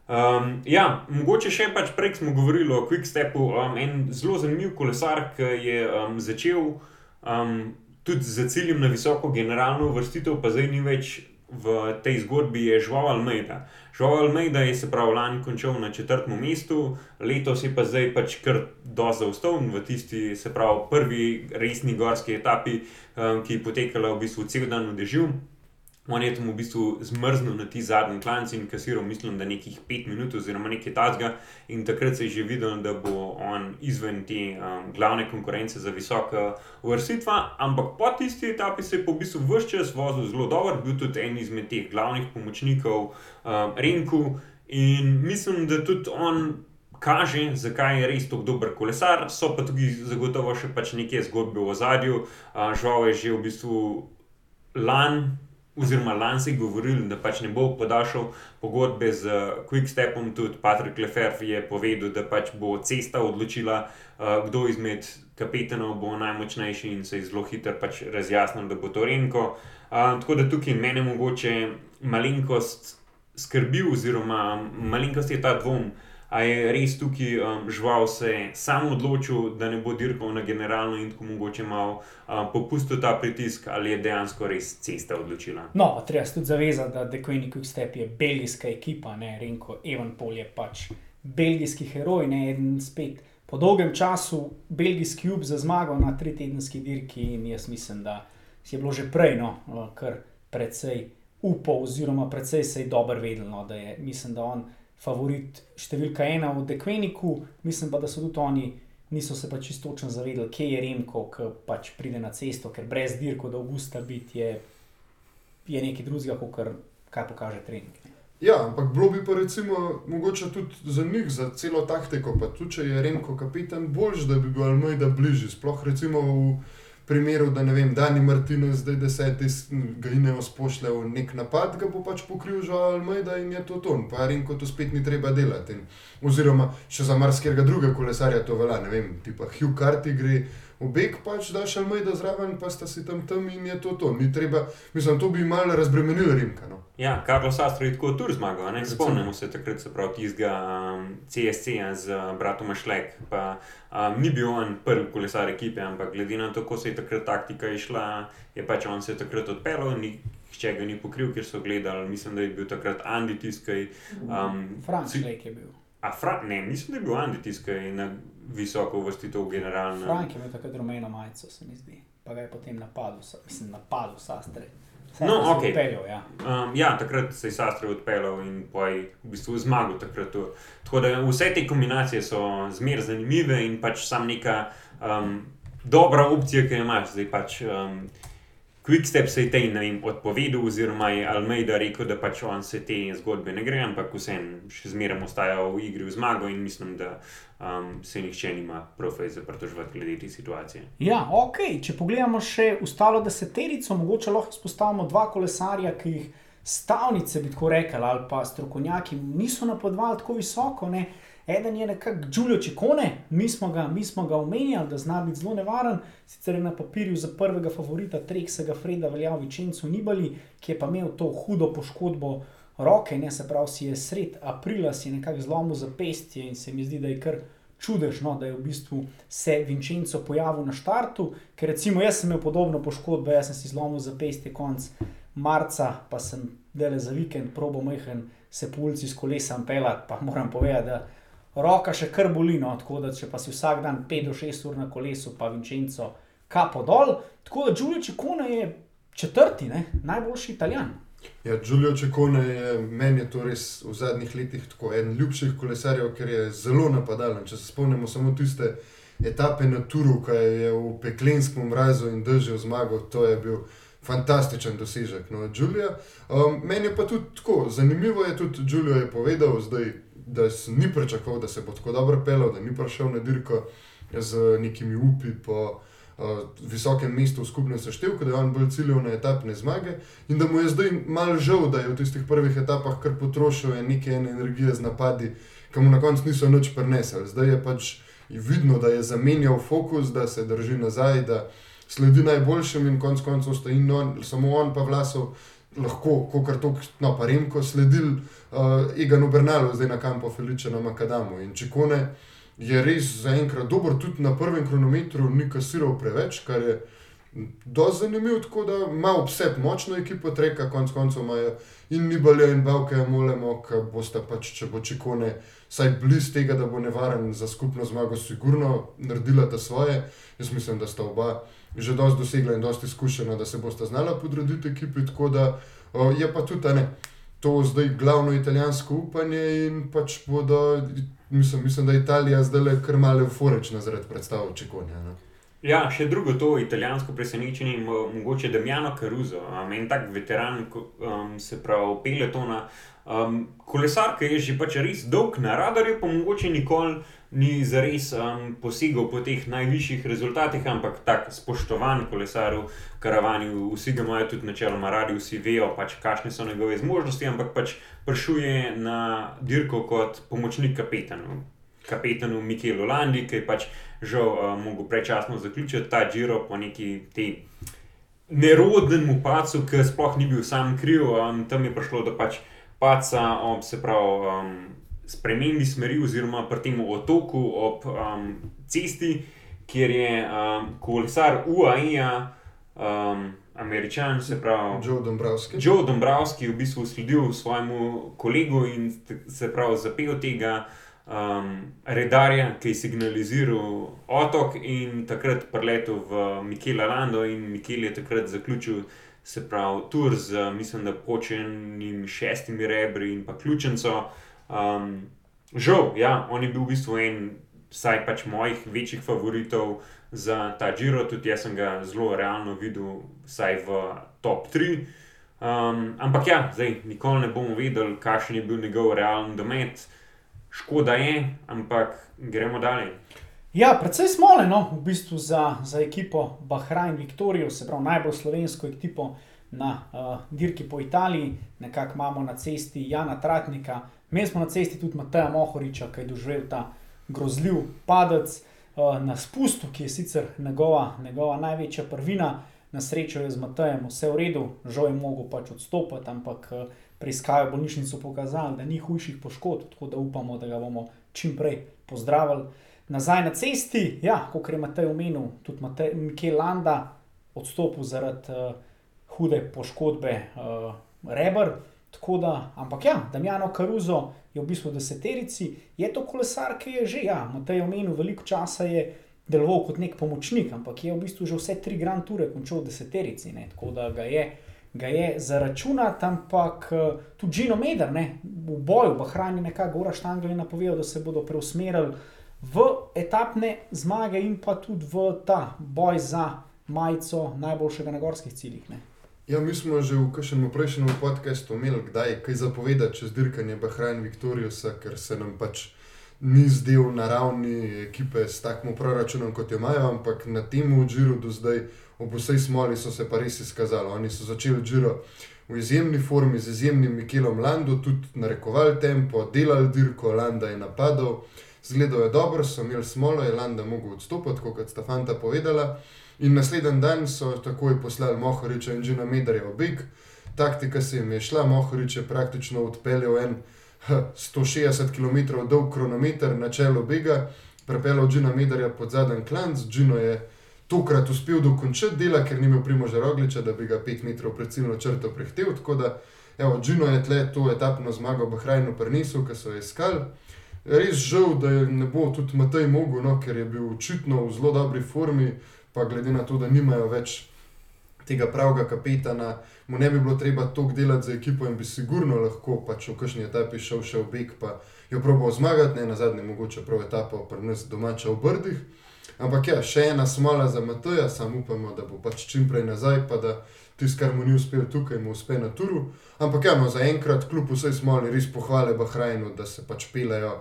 Um, ja, mogoče še pač prej smo govorili o Quick Stepu. Um, en zelo zanimiv kolesar, ki je um, začel um, tudi z ciljem na visoko generalno uvrstitev, pa zdaj ni več v tej zgodbi, je Žuval Almeida. Žuval Almeida je se pravi lani končal na četrtem mestu, letos je pa zdaj pač kar dosti zaostal v tisti, se pravi, prvi resni gorski etapi, um, ki je potekala v bistvu cel dan v dežju. On je tam v bistvu zmrznil na ti zadnji klanci in kasiral, mislim, da nekih pet minut oziroma nekaj tazga. In takrat se je že videl, da bo on izven te um, glavne konkurence za visoka vrstitva. Ampak po tisti etapi se je po v bistvu vse čas vozil zelo dobro, bil tudi en izmed teh glavnih pomočnikov um, Renku. In mislim, da tudi on. Kaže, zakaj je res tako dober kolesar, so pa tudi zagotovo še pač neke zgodbe v ozadju. Uh, Žal je že v bistvu lani oziroma lani si govorili, da pač ne bo podaljšal pogodbe z Quickstepom, tudi Patrick Lefebvre je povedal, da pač bo cesta odločila, uh, kdo izmed kapetanov bo najmočnejši in se je zelo hitro pač razjasnil, da bo to Renko. Uh, tako da tukaj meni mogoče malenkost skrbi, oziroma malenkost je ta dvom. A je res tukaj um, žival se sam odločil, da ne bo dirkal na generalno in tako mogoče malo um, popustil ta pritisk, ali je dejansko res cesta odločila? No, treba se tudi zavezati, da Dekoini Quickstep je belgijska ekipa, ne Renko Evanpol je pač belgijski heroj, ne eden spet po dolgem času belgijski jub za zmago na tritedenski dirki in jaz mislim, da si je bilo že prej, no, kar precej upal oziroma precej se je dobro vedel, no, da je, mislim, da on favorit številka ena v Dekveniku, mislim pa, da so tudi oni, niso se pa čisto točno zavedali, kje je Remko, ki pač pride na cesto, ker brez dirko do avgusta biti je, je nekaj drugega, kot kar, kaj pokaže trening. Ja, ampak bilo bi pa recimo mogoče tudi za njih, za celo taktiko, pa tudi če je Remko kapitan, boljš, da bi bil Almeida bližji, sploh recimo v primeru, da ne vem, Dani Martinez, zdaj deseti, ga Ineos pošlje v nek napad, ga bo pač pokril že Almeida in je to ton, pa Renko to spet ni treba delati. In, oziroma še za marsikega drugega kolesarja to velja, ne vem, tipa Hugh Carty gre obek pač daš Almeida zraven, pa sta si tam tam in je to to. Ni treba, mislim, to bi malo razbremenilo Rimka. No. Ja, Karlo Sastro je tako tur zmagal, ne spomnimo se takrat, se pravi, tistega um, CSC-ja z uh, bratom Šlek. Pa um, ni bil on prvi kolesar ekipe, ampak glede na to, kako se je takrat taktika išla, je pač on se takrat odpeljal. Če ga ni pokril, ker so gledali, mislim, da je bil takrat Andy tiskaj. Um, Frank Šlek je bil. A, fra, ne, mislim, da je bil Andy tiskaj na visoko uvrstitev generalno. Frank je imel takrat rumeno majico, se mi zdi. Pa ga je potem napadel, mislim, napadel Sastre. No, okay. odpeljal, ja. Um, ja, takrat se je Sastre odpeljal in poj v bistvu zmagal. Takrat, tako da vse te kombinacije so zmeraj zanimive in pač sam neka um, dobra opcija, ki jo imaš. Zdaj pač um, Quickstep se je tej vem, odpovedal, oziroma je Almeida rekel, da pač on se te zgodbe ne gre, ampak vsem še zmeraj ostaja v igri v zmago in mislim, da um, se nihče nima profej za pritoževati glede te situacije. Ja, ok, če pogledamo še ostalo deseterico, mogoče lahko izpostavimo dva kolesarja, ki jih stavnice, bi tako rekli, ali pa strokovnjaki niso napadali tako visoko. Ne? Eden je nekako Giulio Čekone, mi smo ga, ga omenjali, da zna biti zelo nevaren, sicer je na papirju za prvega favorita Treksega Freda veljal Vičencu Nibali, ki je pa imel to hudo poškodbo roke, ne se pravi, si je sred aprila si nekako zlomil zapestje in se mi zdi, da je kar čudežno, da je v bistvu se Vincenzo pojavil na štartu, ker recimo jaz sem imel podobno poškodbo, jaz sem si zlomil zapestje konc marca, pa sem dele za vikend probo mehen se pulci s kolesom pelati, pa moram povedati, da roka še kar boli, no, tako da če pa si vsak dan 5 do 6 ur na kolesu, pa Vincenzo kapo dol. Tako da Giulio Čekone je četrti, ne? najboljši italijan. Ja, Giulio Čekone je meni je to res v zadnjih letih tako en ljubših kolesarjev, ker je zelo napadalen. Če se spomnimo samo tiste etape na Turu, ki je v peklenskem mrazu in držal zmago, to je bil fantastičen dosežek no, Julija. Um, meni je pa tudi tako, zanimivo je tudi, Julio je povedal, zdaj, da se ni pričakoval, da se bo tako dobro pelal, da ni prišel na dirko z nekimi upi po uh, visokem mestu v skupnem seštevku, da je on bolj ciljev na etapne zmage in da mu je zdaj malo žal, da je v tistih prvih etapah kar potrošil neke energije z napadi, ki mu na koncu niso nič prenesli. Zdaj je pač vidno, da je zamenjal fokus, da se drži nazaj, da sledi najboljšim in konec koncev stoji on, samo on pa vlasov. Lahko, kot kar to, no, pa Remko sledil uh, Eganu Bernalu, zdaj na kampu Feliče na Makadamu. In če kone, je res zaenkrat dober, tudi na prvem kronometru ni kasiral preveč, kar je dosti zanimivo, tako da ima obseb močno ekipo, treka, konc koncev imajo in Nibalja in Bavke, molemo, ki boste pač, če bo čekone, saj blizu tega, da bo nevaren za skupno zmago, sigurno naredila ta svoje. Jaz mislim, da sta oba že dosti dosegla in dosti izkušena, da se boste znala podrediti ekipi, tako da o, je pa tudi ne. To zdaj glavno italijansko upanje, in pač bodo, mislim, mislim da je Italija zdaj le kar malo euforična zaradi predstave Čekonja. Ne? Ja, še drugo to italijansko presenečenje, mogoče Damjano Caruso, um, en tak veteran, um, se pravi, peletona. Um, kolesar, ki je že pač res dolg na radarju, pa mogoče nikoli ni zares um, posegal po teh najvišjih rezultatih, ampak tako spoštovan kolesar v karavani, vsi ga imajo tudi načeloma radi, vsi vejo, pač, kakšne so njegove zmožnosti, ampak pač prišuje na dirko kot pomočnik kapetanu. Kapetanu Mikelu Landi, ki je pač žal uh, mogel prečasno zaključiti ta Giro po neki te nerodnem upacu, ki sploh ni bil sam kriv. Um, tam je prišlo do pač paca, um, se pravi, um, spremembi smeri, oziroma pri tem otoku ob um, cesti, kjer je um, kolesar UAE. Um, Američan, se pravi, Joe Dombrovski. Joe Dombrovski je v bistvu sledil svojemu kolegu in se pravi, zapel tega um, redarja, ki je signaliziral otok in takrat preletel v Mikela Lando in Mikel je takrat zaključil. Se pravi, tur z, mislim, da počenim šestimi rebri in pa ključnico. Um, žal, ja, on je bil v bistvu en, vsaj pač mojih večjih favoritov za ta Giro, tudi jaz sem ga zelo realno videl, vsaj v top 3. Um, ampak ja, zdaj nikoli ne bomo vedeli, kakšen je bil njegov realen domet škoda je, ampak gremo dalje. Ja, predvsej smole, no, v bistvu za, za ekipo Bahrajn Viktorijo, se pravi najbolj slovensko ekipo na uh, dirki po Italiji, nekako imamo na cesti Jana Tratnika, mi smo na cesti tudi Mateja Mohoriča, ki je doživel ta grozljiv padec uh, na spustu, ki je sicer njegova, njegova največja prvina. Na srečo je z Matejem vse v redu, žal je mogel pač odstopiti, ampak uh, preiskave bolnišnice pokazali, da ni hujših poškodb, tako da upamo, da ga bomo čim prej pozdravili. Nazaj na cesti, ja, kot je Matej omenil, tudi Matej, Mikel Landa odstopil zaradi uh, hude poškodbe uh, rebr. Da, ampak ja, Damjano Karuzo je v bistvu deseterici, je to kolesar, ki je že, ja, Matej omenil, veliko časa je deloval kot nek pomočnik, ampak je v bistvu že vse tri grand ture končal v deseterici, ne, tako da ga je ga je zaračunati, ampak eh, tudi Džino Meder, ne, v boju, v hrani nekako Gora Štangel je napovedal, da se bodo preusmerili v etapne zmage in pa tudi v ta boj za majico najboljšega na gorskih ciljih. Ne. Ja, mi smo že v kažem prejšnjem podkastu imeli kdaj kaj zapovedati čez dirkanje Bahrajn Viktorijusa, ker se nam pač ni zdel naravni ekipe s takim proračunom, kot jo imajo, ampak na tem odžiru do zdaj ob vsej smoli so se pa res izkazali. Oni so začeli žiro v izjemni formi, z izjemnim Mikelom Lando, tudi narekovali tempo, delali dirko, Landa je napadal, zgledal je dobro, so imeli smolo, je Landa mogel odstopiti, kot sta fanta povedala. In naslednji dan so takoj poslali Mohoriča in Džina Medarja v Big. Taktika se jim je šla, Mohorič je praktično odpeljal en 160 km dolg kronometer na čelo Biga, prepeljal Džina Medarja pod zadnji klanc, Džino je tokrat uspel dokončati dela, ker ni imel primoža rogliča, da bi ga 5 metrov pred ciljno črto prehtel. Tako da, evo, Džino je tle to etapno zmago Bahrajnu prenesel, ki so jo iskali. Res žal, da ne bo tudi Matej mogel, no, ker je bil očitno v zelo dobri formi, pa glede na to, da nimajo več tega pravega kapetana, mu ne bi bilo treba toliko delati za ekipo in bi sigurno lahko pač v kakšni etapi šel še v beg, pa jo probal zmagati, ne na zadnje, mogoče prav etapo pri nas domača v Brdih. Ampak ja, še ena smola za Matoja, samo upamo, da bo pač čim prej nazaj, pa da tisto, kar mu ni uspelo tukaj, mu uspe na turu. Ampak ja, no, zaenkrat, kljub vsej smoli, res pohvale Bahrajnu, da se pač pelejo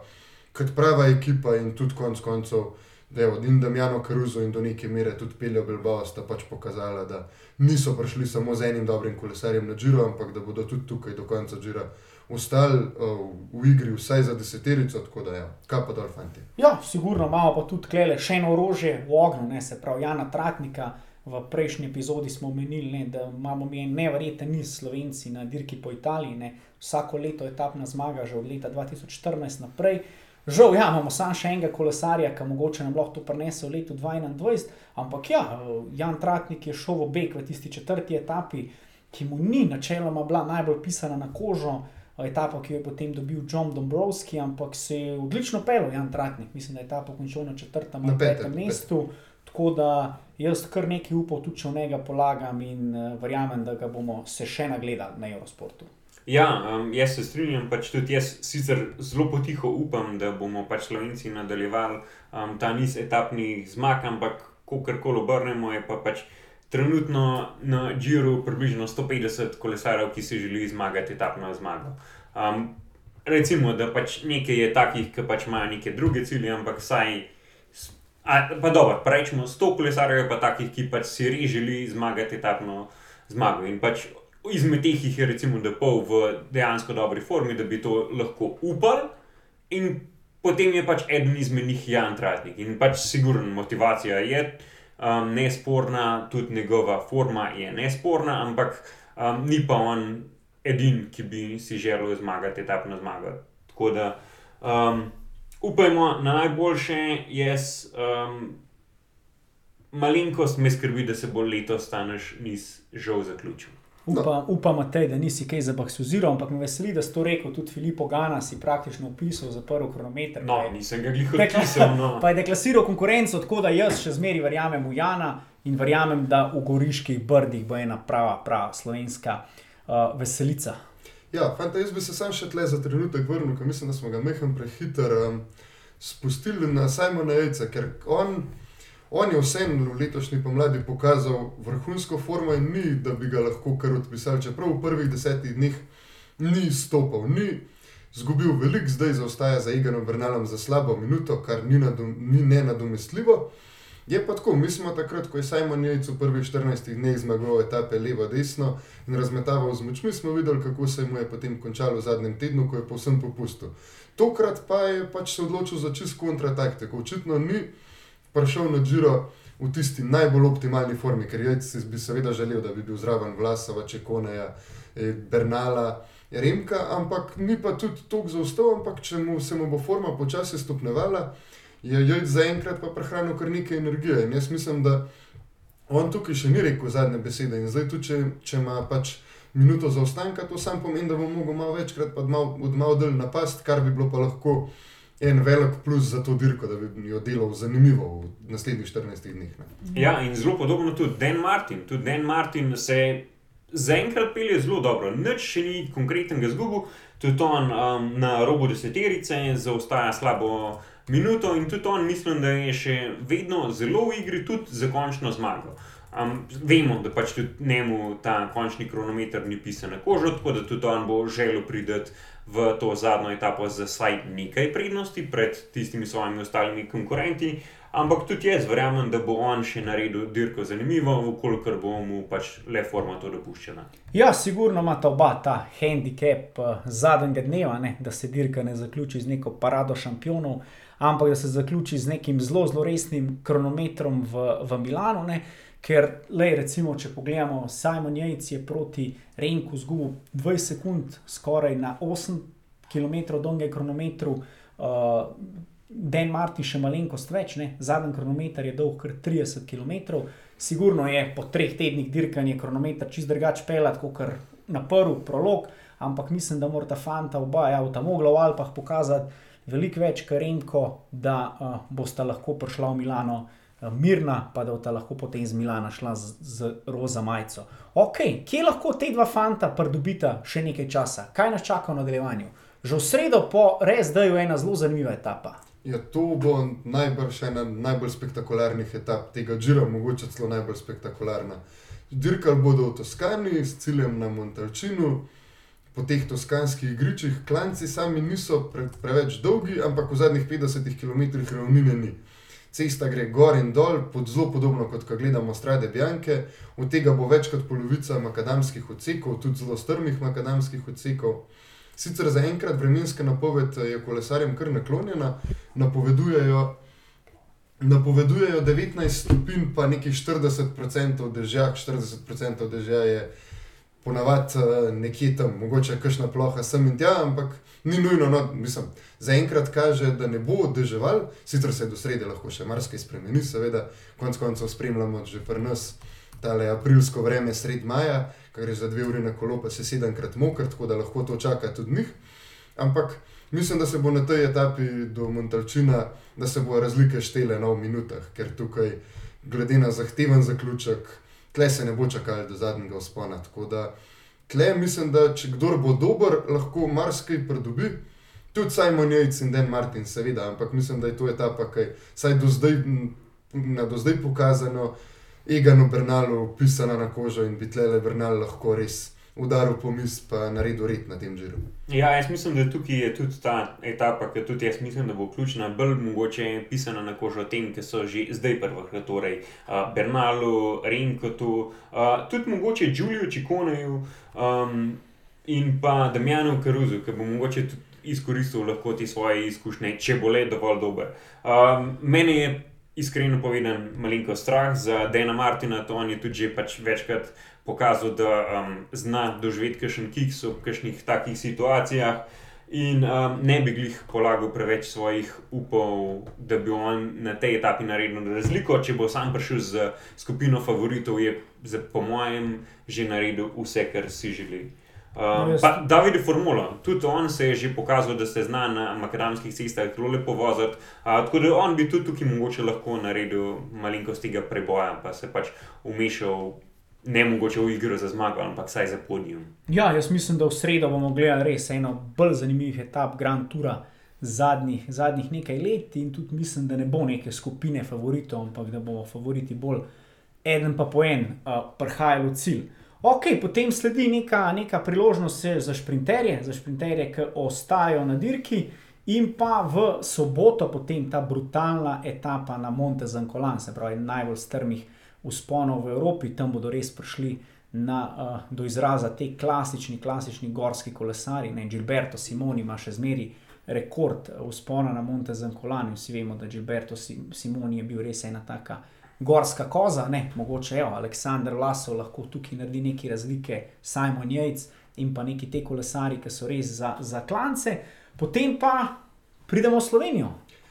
kot prava ekipa in tudi konec koncev, da je od Indamjano Karuzo in do neke mere tudi Peljo Bilbao sta pač pokazala, da niso prišli samo z enim dobrim kolesarjem na Džiro, ampak da bodo tudi tukaj do konca Džira ostali uh, v igri vsaj za deseterico, tako da je, ja, kaj pa dol, fanti. Ja, sigurno imamo pa tudi klele še eno orožje v ognju, ne se pravi Jana Tratnika. V prejšnji epizodi smo omenili, ne, da imamo mi nevreten niz slovenci na dirki po Italiji. Ne. Vsako leto etapna zmaga, že od leta 2014 naprej. Žal, ja, imamo samo še enega kolesarja, ki mogoče nam lahko to prenese v letu 2021, ampak ja, Jan Tratnik je šel v beg v tisti četrti etapi, ki mu ni načeloma bila najbolj pisana na kožo, etapa, ki jo je potem dobil John Dombrovski, ampak se je odlično pel Jan Tratnik, mislim, da je etapa končal na četrtem ali petem mestu. Tako da jaz kar nekaj upov tudi v njega polagam in uh, verjamem, da ga bomo se še nagledali na Eurosportu. Ja, um, jaz se strinjam, pač tudi jaz sicer zelo potiho upam, da bomo pač Slovenci nadaljevali um, ta niz etapnih zmag, ampak ko kar koli obrnemo, je pa pač trenutno na Džiru približno 150 kolesarjev, ki si želijo zmagati etapno zmago. Um, recimo, da pač nekaj je takih, ki pač imajo neke druge cilje, ampak saj. A, pa dobro, rečemo, 100 kolesarjev je pa takih, ki pač si res želijo zmagati etapno zmago. In pač izmed teh jih je recimo, da pol v dejansko dobri formi, da bi to lahko upal, in potem je pač eden izmed njih Jan Tratnik. In pač sigurno motivacija je um, nesporna, tudi njegova forma je nesporna, ampak um, ni pa on edin, ki bi si želel zmagati etapno zmago. Tako da um, upajmo na najboljše, jaz. Um, Malenkost me skrbi, da se bo letos ta naš niz žal zaključil. Upa, no. Upamo, da nisi kaj zabaksuziral, ampak me veseli, da si to rekel. Tudi Filipo Gana si praktično opisal za prvi kronometer. No, je, nisem ga glihal opisal. No. Pa je deklasiral konkurenco, tako da jaz še zmeraj verjamem v Jana in verjamem, da v Goriških brdih bo ena prava, prava slovenska uh, veselica. Ja, fanta, jaz bi se sam še tle za trenutek vrnil, ker mislim, da smo ga mehem prehiter um, spustili na Simona Jejca, ker on. On je vseeno v letošnji pomladi pokazal vrhunsko formo in ni, da bi ga lahko kar odpisali. Čeprav v prvih desetih dneh ni stopil, ni izgubil veliko, zdaj zaostaja za Iganom Bernalom za slabo minuto, kar ni, ni nenadomestljivo. Je pa tako, mi smo takrat, ko je Simon Jejc v prvih 14 dneh zmagoval etape levo-desno in razmetaval z močmi, smo videli, kako se mu je potem končalo v zadnjem tednu, ko je povsem popustil. Tokrat pa je pač se odločil za čist kontrataktiko. Očitno ni prišel na Džiro v tisti najbolj optimalni formi, ker jaz bi seveda želel, da bi bil zraven Vlasova, Čekoneja, eh, Bernala, Remka, ampak ni pa tudi toliko zaostal, ampak če mu se mu bo forma počasi stopnevala, je Jojc zaenkrat pa prehranil kar nekaj energije. In jaz mislim, da on tukaj še ni rekel zadnje besede in zdaj tudi, če, če ima pač. Minuto zaostanka, to samo pomeni, da bo mogel malo večkrat od malo del napast, kar bi bilo pa lahko en velik plus za to dirko, da bi jo delal zanimivo v naslednjih 14 dneh. Ne. Ja, in zelo podobno tudi Dan Martin. Tudi Dan Martin se zaenkrat pelje zelo dobro, nič še ni konkretnega zgubu, tudi on um, na robu deseterice zaostaja slabo minuto in tudi on mislim, da je še vedno zelo v igri, tudi za končno zmago. Um, vemo, da pač tudi njemu ta končni kronometer ni pisan na kožo, tako da tudi on bo želel priti v to zadnjo etapo za vsaj nekaj prednosti pred tistimi svojimi ostalimi konkurenti. Ampak tudi jaz verjamem, da bo on še naredil dirko zanimivo, vkolikor bo mu pač le forma to dopuščena. Ja, sigurno ima ta oba ta handicap uh, zadnjega dneva, ne? da se dirka ne zaključi z neko parado šampionov, ampak da se zaključi z nekim zelo, zelo resnim kronometrom v, v Milano. Ne? Ker, lej, recimo, če pogledamo, Simon Jejc je proti Renku zgubil 20 sekund, skoraj na 8 km dolgem kronometru, uh, Dan Martin še malenkost več, ne? zadnji kronometer je dolg kar 30 km. Sigurno je po treh tednih dirkanja kronometer čist drugače pelati kot na prvi prolog, ampak mislim, da mora ta fanta oba, ja, ta mogla v Alpah pokazati veliko več, kar Renko, da uh, bosta lahko prišla v Milano. Mirna, pa da bo ta lahko potem iz Milana šla z, z roza majico. Ok, kje lahko te dva fanta pridobita še nekaj časa, kaj nas čaka v nadaljevanju? Že v sredo, po res, da je ena zelo zanimiva etapa. Ja, to bo najbrž ena najbolj spektakularnih etap tega Džira, mogoče celo najbolj spektakularna. dirkali bodo v Toskani s ciljem na Montalčinu. Po teh toskanskih igriščih klanci sami niso pre, preveč dolgi, ampak v zadnjih 50 km ravnine ni. Cesta gre gor in dol, pod zelo podobno kot ko gledamo strade Bjanke, od tega bo več kot polovica makadamskih odsekov, tudi zelo strmih makadamskih odsekov. Sicer zaenkrat vremenska napoved je kolesarjem kar naklonjena, napovedujejo, napovedujejo 19 stopinj, pa nekaj 40% dežja, 40% dežja je ponavadi nekje tam, mogoče kakšna ploha sem in tja, ampak ni nujno, no, mislim, zaenkrat kaže, da ne bo deževal, sicer se do sredi lahko še marsikaj spremeni, seveda, konec koncev spremljamo že pri nas tale aprilsko vreme sred maja, kar gre za dve uri na kolo, pa se sedemkrat mokr, tako da lahko to čaka tudi njih. Ampak mislim, da se bo na tej etapi do Montalčina, da se bo razlike štele na v minutah, ker tukaj, glede na zahteven zaključek, tle se ne bo čakali do zadnjega vzpona. Tako da tle mislim, da če kdo bo dober, lahko marsikaj pridobi. Tudi Simon Jejc in Dan Martin, seveda, ampak mislim, da je to etapa, ki je do zdaj, na do zdaj pokazano, Eganu Bernalu pisana na kožo in bi tle Bernal lahko res udaril po mis in naredil red na tem žiru. Ja, jaz mislim, da tukaj je tudi ta etapa, ki tudi jaz mislim, da bo ključna, bolj mogoče pisana na kožo tem, ki so že zdaj prvih, torej uh, Bernalu, Renkotu, uh, tudi mogoče Giulio Čikoneju um, in pa Damjanu Karuzu, ki bo mogoče tudi izkoristil lahko te svoje izkušnje, če bo le dovolj dober. Um, meni je iskreno povedan, malenko strah za Dana Martina, to on je tudi že pač večkrat pokazal, da um, zna doživeti kakšen kiks v kakšnih takih situacijah. In um, ne bi jih polagal preveč svojih upov, da bi on na tej etapi naredil razliko. Če bo sam prišel z skupino favoritov, je, po mojem, že naredil vse, kar si želi. Um, pa David je formula, tudi on se je že pokazal, da se zna na makadamskih cestah zelo lepo voziti. Uh, tako da on bi tudi tukaj mogoče lahko naredil malenkost tega preboja, pa se pač umešal. Ne mogoče v igro za zmago, ampak vsaj za podium. Ja, jaz mislim, da v sredo bomo gledali res eno bolj zanimivih etap Grand Toura zadnjih, zadnjih nekaj let, in tudi mislim, da ne bo neke skupine favoritov, ampak da bomo favoriti bolj en pa po en, uh, prihajali v cilj. Ok, potem sledi neka, neka priložnost za sprinterje, za sprinterje, ki ostajajo na dirki, in pa v soboto potem ta brutalna etapa na Monte Zancolan, se pravi najbolj strmih usponov v Evropi, tam bodo res prišli na, uh, do izraza te klasični, klasični gorski kolesari. Ne? Gilberto Simoni ima še zmeri rekord uspona na Monte Zancolan, in vsi vemo, da Gilberto Simoni je bil res ena taka gorska koza, ne, mogoče evo, Aleksandr Vlasov lahko tukaj naredi neke razlike, Simon Jejc in pa neki te kolesari, ki so res za, za klance, potem pa pridemo v Slovenijo.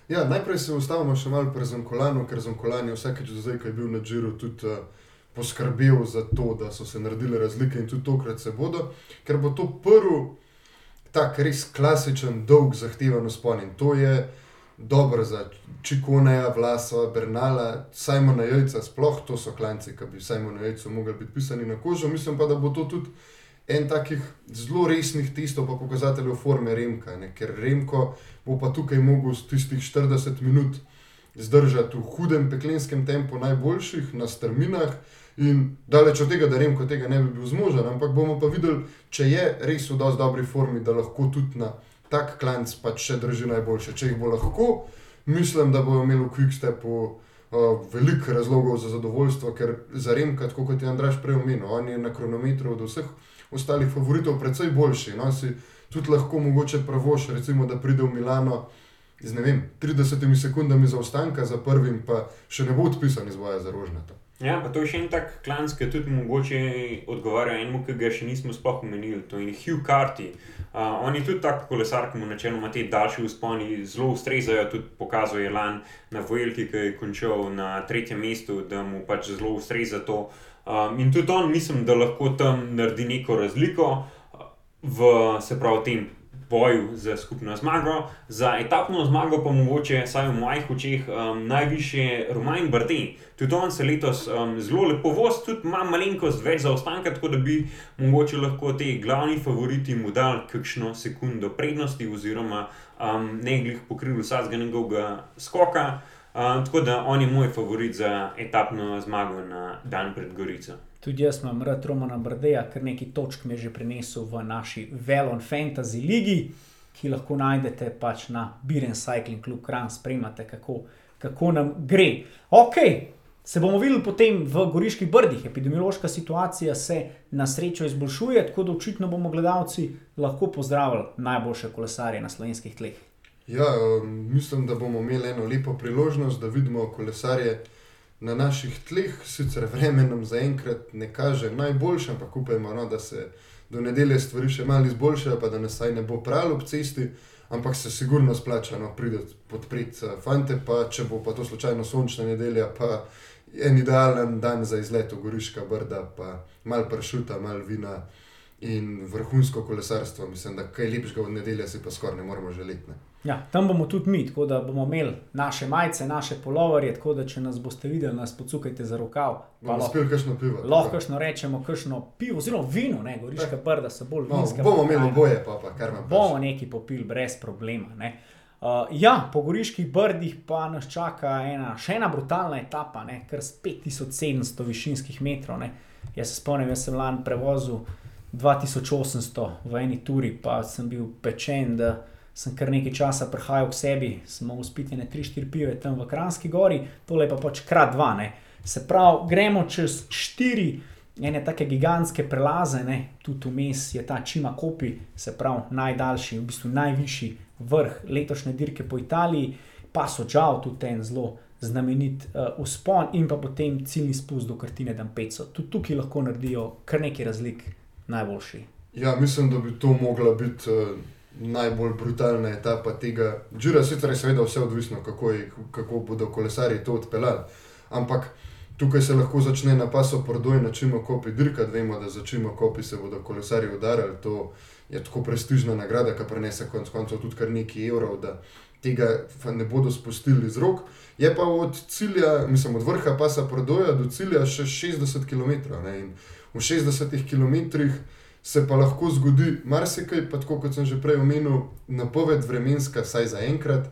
Ja, najprej se ustavimo še malo pri Zonkolanu, ker Zonkolan je vsakeč do zdaj, ko je bil na Džiru, tudi uh, poskrbel za to, da so se naredile razlike in tudi tokrat se bodo, ker bo to prvi tak res klasičen, dolg, zahteven uspon in to je dobro za Čikoneja, Vlasa, Bernala, Simona Jojca, sploh to so klanci, ki bi Simonu Jojcu mogli biti pisani na kožo. Mislim pa, da bo to tudi en takih zelo resnih testov, pa pokazateljev forme Remka, ne? ker Remko bo pa tukaj mogel tistih 40 minut zdržati v hudem peklenskem tempu najboljših na strminah. In daleč od tega, da Remko tega ne bi bil zmožen, ampak bomo pa videli, če je res v dosti dobri formi, da lahko tudi na tak klanc pač še drži najboljše. Če jih bo lahko, mislim, da bodo imeli v Quickstepu uh, veliko razlogov za zadovoljstvo, ker za Remka, tako kot je Andraš prej omenil, on je na kronometru od vseh ostalih favoritov precej boljši. No, si tudi lahko mogoče pravoš, recimo, da pride v Milano. Z vem, 30 sekundami zaostanka za prvim, pa še ne bo odpisan iz boja za rožnata. Ja, pa to je še en tak klanc, ki tudi mogoče odgovarja enemu, ki ga še nismo sploh omenili, to je Hugh Carty. Uh, on je tudi tak kolesar, ki mu načeloma te daljše usponi zelo ustrezajo, tudi pokazuje lan na Vojlki, ki je končal na tretjem mestu, da mu pač zelo ustreza to. Um, in tudi on, mislim, da lahko tam naredi neko razliko v, se pravi, tem boju za skupno zmago, za etapno zmago pa mogoče, vsaj v mojih očeh, um, najviše Romain Bardi. Tudi on se letos um, zelo lepo vozi, tudi ima malenkost več zaostanka, tako da bi mogoče lahko te glavni favoriti mu dal kakšno sekundo prednosti, oziroma um, ne glih pokril vsakega njegovega skoka. Uh, tako da on je moj favorit za etapno zmago na dan pred Gorico. Tudi jaz imam rad Romana Brdeja, ker nekaj točk mi je že prinesel v naši Velon Fantasy ligi, ki lahko najdete pač na Biren Cycling Club Kran, spremljate, kako, kako nam gre. Ok, se bomo videli potem v Goriških brdih. Epidemiološka situacija se na srečo izboljšuje, tako da očitno bomo gledalci lahko pozdravili najboljše kolesarje na slovenskih tleh. Ja, mislim, da bomo imeli eno lepo priložnost, da vidimo kolesarje na naših tleh. Sicer vreme nam zaenkrat ne kaže najboljše, ampak upajmo, no, da se do nedelje stvari še malo izboljšajo, pa da nas saj ne bo prav ob cesti. Ampak se sigurno splača no, priti podpreti uh, fante, pa če bo pa to slučajno sončna nedelja, pa en idealen dan za izlet v Goriška brda, pa malo pršuta, malo vina in vrhunsko kolesarstvo. Mislim, da kaj lepšega od nedelja si pa skoraj ne moremo želeti. Ja, tam bomo tudi mi, tako da bomo imeli naše majice, naše polovarje, tako da če nas boste videli, nas pocukajte za rokav. Bomo spili kakšno pivo. Lahko kakšno rečemo, kakšno pivo, zelo vino, ne, goriška brda so bolj no, vinska. bomo imeli oboje, pa, pa kar nam Bomo neki popili brez problema. Ne. Uh, ja, po goriških brdih pa nas čaka ena, še ena brutalna etapa, ne, kar s 5700 višinskih metrov. Ne. Jaz se spomnim, jaz sem lani prevozil 2800 v eni turi, pa sem bil pečen, da sem kar nekaj časa prihajal k sebi, sem mogel spiti ne 3-4 pive tam v Kranski gori, tole pa pač krat dva. Ne. Se pravi, gremo čez 4. Ene take gigantske prelaze, ne, tudi vmes je ta Čima Kopi, se pravi najdaljši, v bistvu najvišji vrh letošnje dirke po Italiji, pa so žal tudi en zelo znamenit uh, uspon in pa potem ciljni spust do Kartine Dampeco. Tudi tukaj lahko naredijo kar nekaj razlik, najboljši. Ja, mislim, da bi to mogla biti uh, najbolj brutalna etapa tega. Džira, sicer je seveda vse odvisno, kako, je, kako bodo kolesari to odpeljali. Ampak tukaj se lahko začne na paso prodoj, na čim kopi dirkati. Vemo, da za čim kopi se bodo kolesari udarili. To je tako prestižna nagrada, ki prenese konec koncev tudi kar nekaj evrov, tega ne bodo spustili z rok. Je pa od cilja, mislim, od vrha pasa prodoja do cilja še 60 km. Ne? In v 60 km se pa lahko zgodi marsikaj, pa tako kot sem že prej omenil, napoved vremenska, saj za enkrat,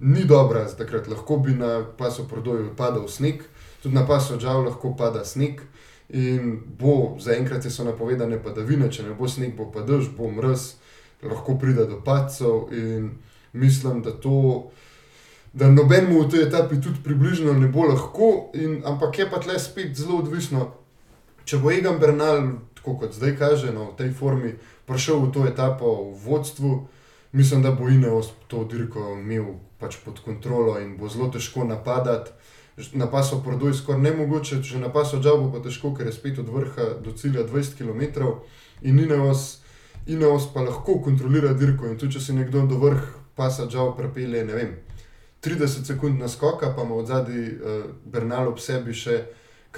ni dobra, takrat lahko bi na pasu prodoju padal sneg, tudi na pasu žal lahko pada sneg. In bo zaenkrat so napovedane padavine, če ne bo sneg, bo pa dež, bo mrz, lahko pride do pacov. In mislim, da to, da nobenemu v tej etapi tudi približno ne bo lahko. In, ampak je pa tle spet zelo odvisno, če bo Egan Bernal, tako kot zdaj kaže, no, v tej formi prišel v to etapo v vodstvu, mislim, da bo Ineos to dirko imel pač pod kontrolo in bo zelo težko napadati. Na pasu prodoj skoraj ne mogoče, če na pasu džavo pa težko, ker je spet od vrha do cilja 20 km in Ineos, Ineos pa lahko kontrolira dirko in tudi če se nekdo do vrh pasa džavo prepelje, ne vem, 30 sekund naskoka, pa ima od zadaj uh, Bernal ob sebi še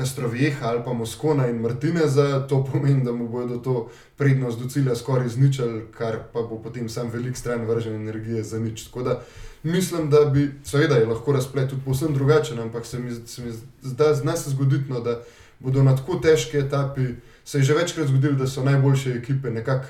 Kastrovjeha ali pa Moskona in Martineza, to pomeni, da mu bodo to prednost do cilja skoraj izničili, kar pa bo potem sam velik stran vržen energije za nič. Tako da mislim, da bi, seveda je lahko razplet tudi povsem drugačen, ampak se mi, se mi zda, zna se zgoditi, no, da bodo na tako težki etapi, se je že večkrat zgodilo, da so najboljše ekipe nekako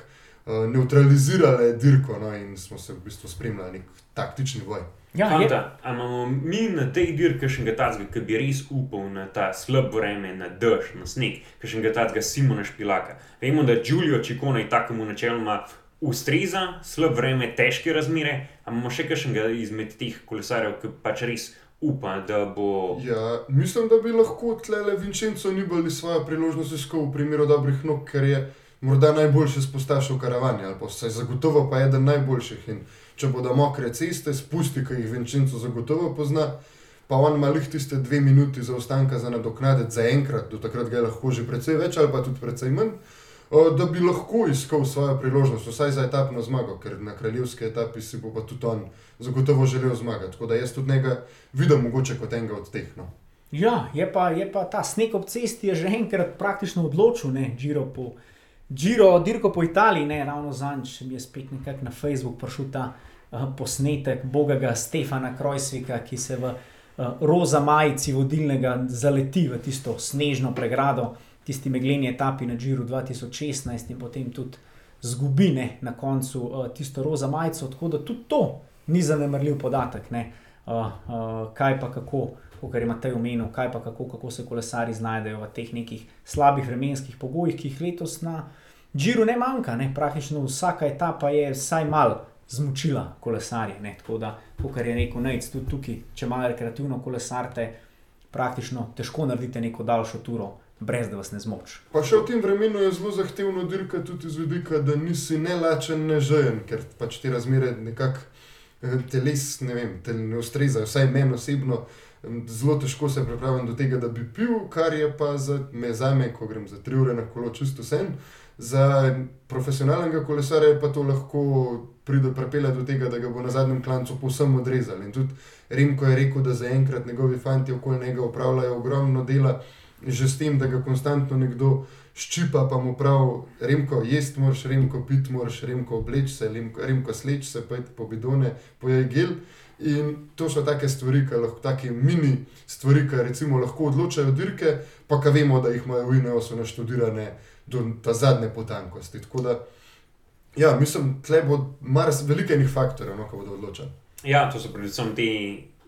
uh, neutralizirale dirko no, in smo se v bistvu spremljali nek taktični boj. Ja, Fanta, imamo mi na tej dirki še nekaj takega, ki bi res upal na ta slab vreme, na dež, na sneg, ki še nekaj takega Simona Špilaka. Vemo, da Giulio Čikona je takemu načeloma ustreza, slab vreme, težke razmere, ampak imamo še kakšnega izmed teh kolesarjev, ki pač res upa, da bo. Ja, mislim, da bi lahko tlele Vincenzo Nibali svojo priložnost iskal v primeru dobrih nog, ker je morda najboljši spostašal karavanje, ali pa vse zagotovo pa eden najboljših. In če bodo mokre ceste, spusti, ki jih Vincenzo zagotovo pozna. Pa on ima lih tiste dve minuti zaostanka za nadoknaditi za enkrat, do takrat ga je lahko že precej več ali pa tudi precej manj da bi lahko iskal svojo priložnost, vsaj za etapno zmago, ker na kraljevski etapi si bo pa tudi on zagotovo želel zmagati. Tako da jaz tudi njega vidim mogoče kot enega od teh. No. Ja, je pa, je pa ta sneg ob cesti že enkrat praktično odločil, ne, Giro po. Giro, dirko po Italiji, ne ravno zadnjič, mi je spet nekako na Facebooku prišel ta posnetek bogega Stefana Krojsvika, ki se v uh, roza majici vodilnega zaleti v tisto snežno pregrado tisti megleni etapi na Džiru 2016 in potem tudi zgubine na koncu uh, tisto roza majico. Tako da tudi to ni zanemrljiv podatek. Ne. kaj pa kako. Kot je Matej omenil, kaj pa kako, kako se kolesari znajdejo v teh nekih slabih vremenskih pogojih, ki jih letos na Džiru ne manjka. Ne? Praktično vsaka etapa je vsaj malo zmučila kolesarje. Ne? Tako da, kot je rekel Nec, tudi tukaj, če malo rekreativno kolesarite, praktično težko naredite neko daljšo turo. Brez da vas ne zmoč. Pa še v tem vremenu je zelo zahtevno dirka tudi z vidika, da nisi ne lačen, ne žejen, ker pač te razmere nekako eh, teles, ne vem, te ne ustrezajo, vsaj meni osebno zelo težko se pripravim do tega, da bi pil, kar je pa za me, za me ko grem za tri ure na kolo, čisto sen. Za profesionalnega kolesarja pa to lahko pride prepele do tega, da ga bo na zadnjem klancu povsem odrezali. In tudi Remko je rekel, da zaenkrat njegovi fanti okoli njega upravljajo ogromno dela, že s tem, da ga konstantno nekdo ščipa, pa mu pravi, Remko, jesti moraš, Remko, piti moraš, Remko, obleči se, Remko, Remko sleči se, pojdi po bidone, pojej gel. In to so take stvari, ki lahko, take mini stvari, ki recimo lahko odločajo dirke, pa ki vemo, da jih imajo v INEOS-u naštudirane do ta zadnje potankosti. Tako da, ja, mislim, tle bo mars veliko enih faktorjev, no, ko bodo odločali. Ja, to so predvsem te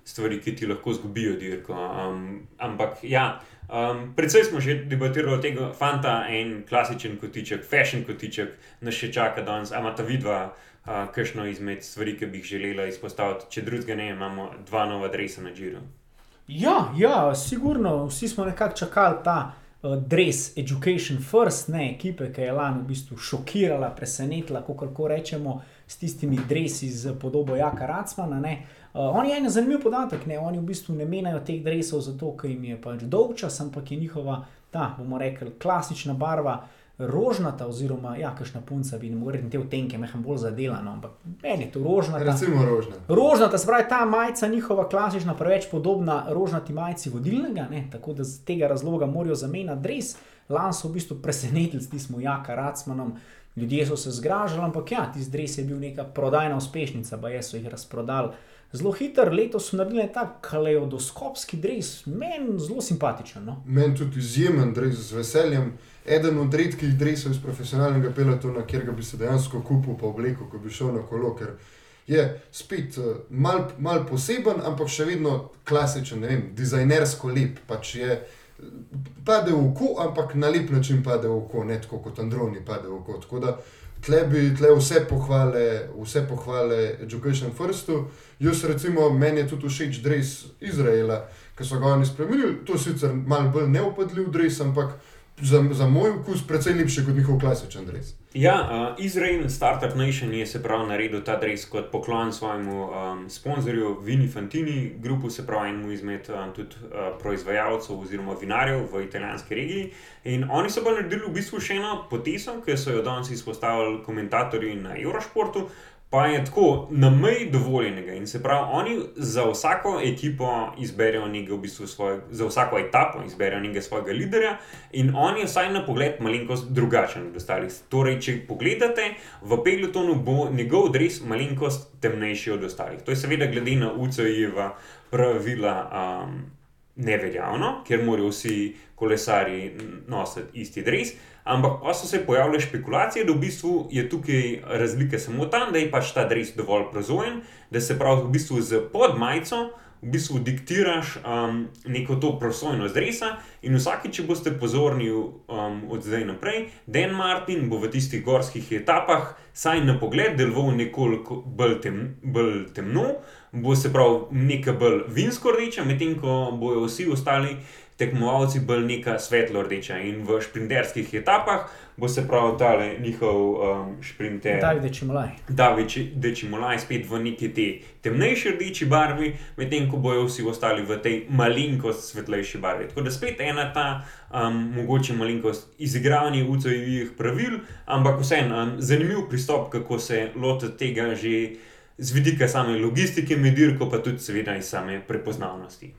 stvari, ki ti lahko zgubijo dirko. Um, ampak ja. Um, predvsej smo že debatirali o tem, fanta en klasičen kotiček, fashion kotiček, nas še čaka danes, ama ta vidva uh, kakšno izmed stvari, ki bi jih želela izpostaviti. Če drugega ne, imamo dva nova dresa na Džiru. Ja, ja, sigurno, vsi smo nekako čakali ta uh, dress, Education First, ne ekipe, ki je lani v bistvu šokirala, presenetila, kako lahko rečemo, s tistimi dresi z podobo Jaka Racmana. Uh, oni je en zanimiv podatek, ne? oni v bistvu ne menjajo teh dresov zato, ker jim je pač dolg čas, ampak je njihova, ta bomo rekli, klasična barva rožnata, oziroma, ja, kakšna punca bi lahko rekli, te vtenke, mehem bolj zadelano, ampak meni je to rožnata. Recimo rožnata. Rožnata, se pravi, ta majica, njihova klasična, preveč podobna rožnati majici vodilnega, ne? tako da z tega razloga morajo zamenjati dres. Lani so v bistvu presenetili, ti smo jaka racmanom. Ljudje so se zgražali, ampak ja, ti zdaj je bil neka prodajna uspešnica, pa so jih razprodali. Zelo hiter, letos naredili ta kaleodoskopski dres, meni zelo simpatičen. No? Meni tudi izjemen dres z veseljem eden od redkih drevesov iz profesionalnega pelotona, kjer bi se dejansko kupil po obleku, ko bi šel na kolo. Ker je spet uh, mal, mal poseben, ampak še vedno klasičen, ne vem, dizajnersko lep. Pač je, pade v oko, ampak na lep način pade v oko, ne tako kot Androni pade v oko. Tako da tle bi tle vse pohvale, vse pohvale Education Firstu. Jaz recimo, meni je tudi všeč dres Izraela, ki so ga oni spremenili. To je sicer mal bolj neopadljiv dres, ampak za, za moj okus precej lepši kot njihov klasičen dres. Ja, uh, Izrael Startup Nation je se pravi naredil ta dres kot poklon svojemu um, sponzorju Vini Fantini, grupu se pravi enemu izmed um, tudi uh, proizvajalcev oziroma vinarjev v italijanski regiji. In oni so pa naredili v bistvu še eno potezo, ki so jo danes izpostavili komentatorji na Eurošportu pa je tako na meji dovoljenega. In se pravi, oni za vsako ekipo izberejo nekaj, v bistvu svoj, za vsako etapo izberejo nekaj svojega liderja, in on je vsaj na pogled malenkost drugačen od ostalih. Torej, če pogledate, v pelotonu bo njegov dres malenkost temnejši od ostalih. To je seveda glede na UCI-jeva pravila. Um, Neveljavno, ker morajo vsi kolesari nositi isti dres, Ampak pa so se pojavile špekulacije, da v bistvu je tukaj razlika samo tam, da je pač ta dres dovolj prozoren, da se pravi v bistvu z podmajico. V bistvu diktiraš um, neko to prosojnost dresa, in vsake, če boste pozorni um, od zdaj naprej, Dan Martin bo v tistih gorskih etapah, saj na pogled, deloval nekoliko bolj, tem, bolj temno, bo se pravi nekaj bolj vinsko rdeče, medtem ko bojo vsi ostali tekmovalci bolj neka svetlo rdeča. In v sprinterskih etapah bo se prav ta njihov um, sprinter. David Dečimolaj. David Dečimolaj spet v neki te temnejši rdeči barvi, medtem ko bojo vsi ostali v tej malenkost svetlejši barvi. Tako da spet ena ta um, mogoče malenkost izigravanja UCI-jih pravil, ampak vseeno um, zanimiv pristop, kako se loti tega že. Z vidika same logistike, medirko, pa tudi, seveda, iz same prepoznavnosti.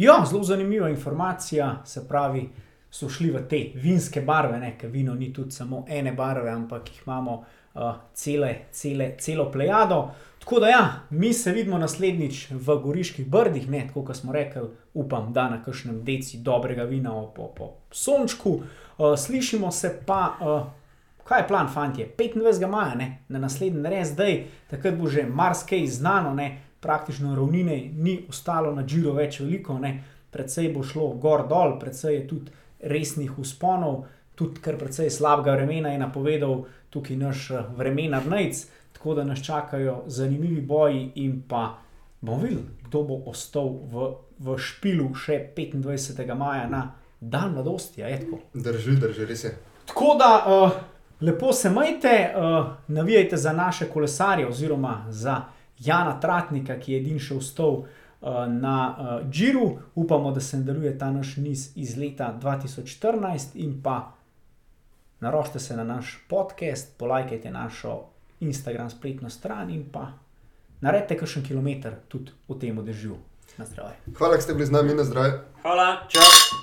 Ja, zelo zanimiva informacija, se pravi, so šli v te vinske barve, ker vino ni tudi samo ene barve, ampak jih imamo uh, cele, cele, celo plejado. Tako da, ja, mi se vidimo naslednjič v Goriških brdih, ne, tako kot smo rekli, upam, da na kakšnem deci dobrega vina po, po sončku. Uh, slišimo se pa. Uh, Kaj je plan, fanti? 25. maja, ne? na naslednji res, da je takrat bo že marsikaj znano, ne? Praktično ravnine ni ostalo na Džiru več veliko, ne. predvsej bo šlo gor dol, predvsej je tudi resnih usponov, tudi kar precej slabega vremena je napovedal tukaj naš eh, vremenar Najc, tako da nas čakajo zanimivi boji in pa bomo videli, kdo bo ostal v, v špilu še 25. maja na dan mladosti. Drži, drži, res je. Tako da uh, lepo se majte, uh, navijajte za naše kolesarje, oziroma za Jana Tratnika, ki je edin še vstal uh, na uh, Džiru. Upamo, da se nadaljuje ta naš niz iz leta 2014 in pa naročite se na naš podcast, polajkajte našo Instagram spletno stran in pa naredite kakšen kilometr tudi v tem dežju. Na zdravje. Hvala, da ste bili z nami na zdravje. Hvala, čau!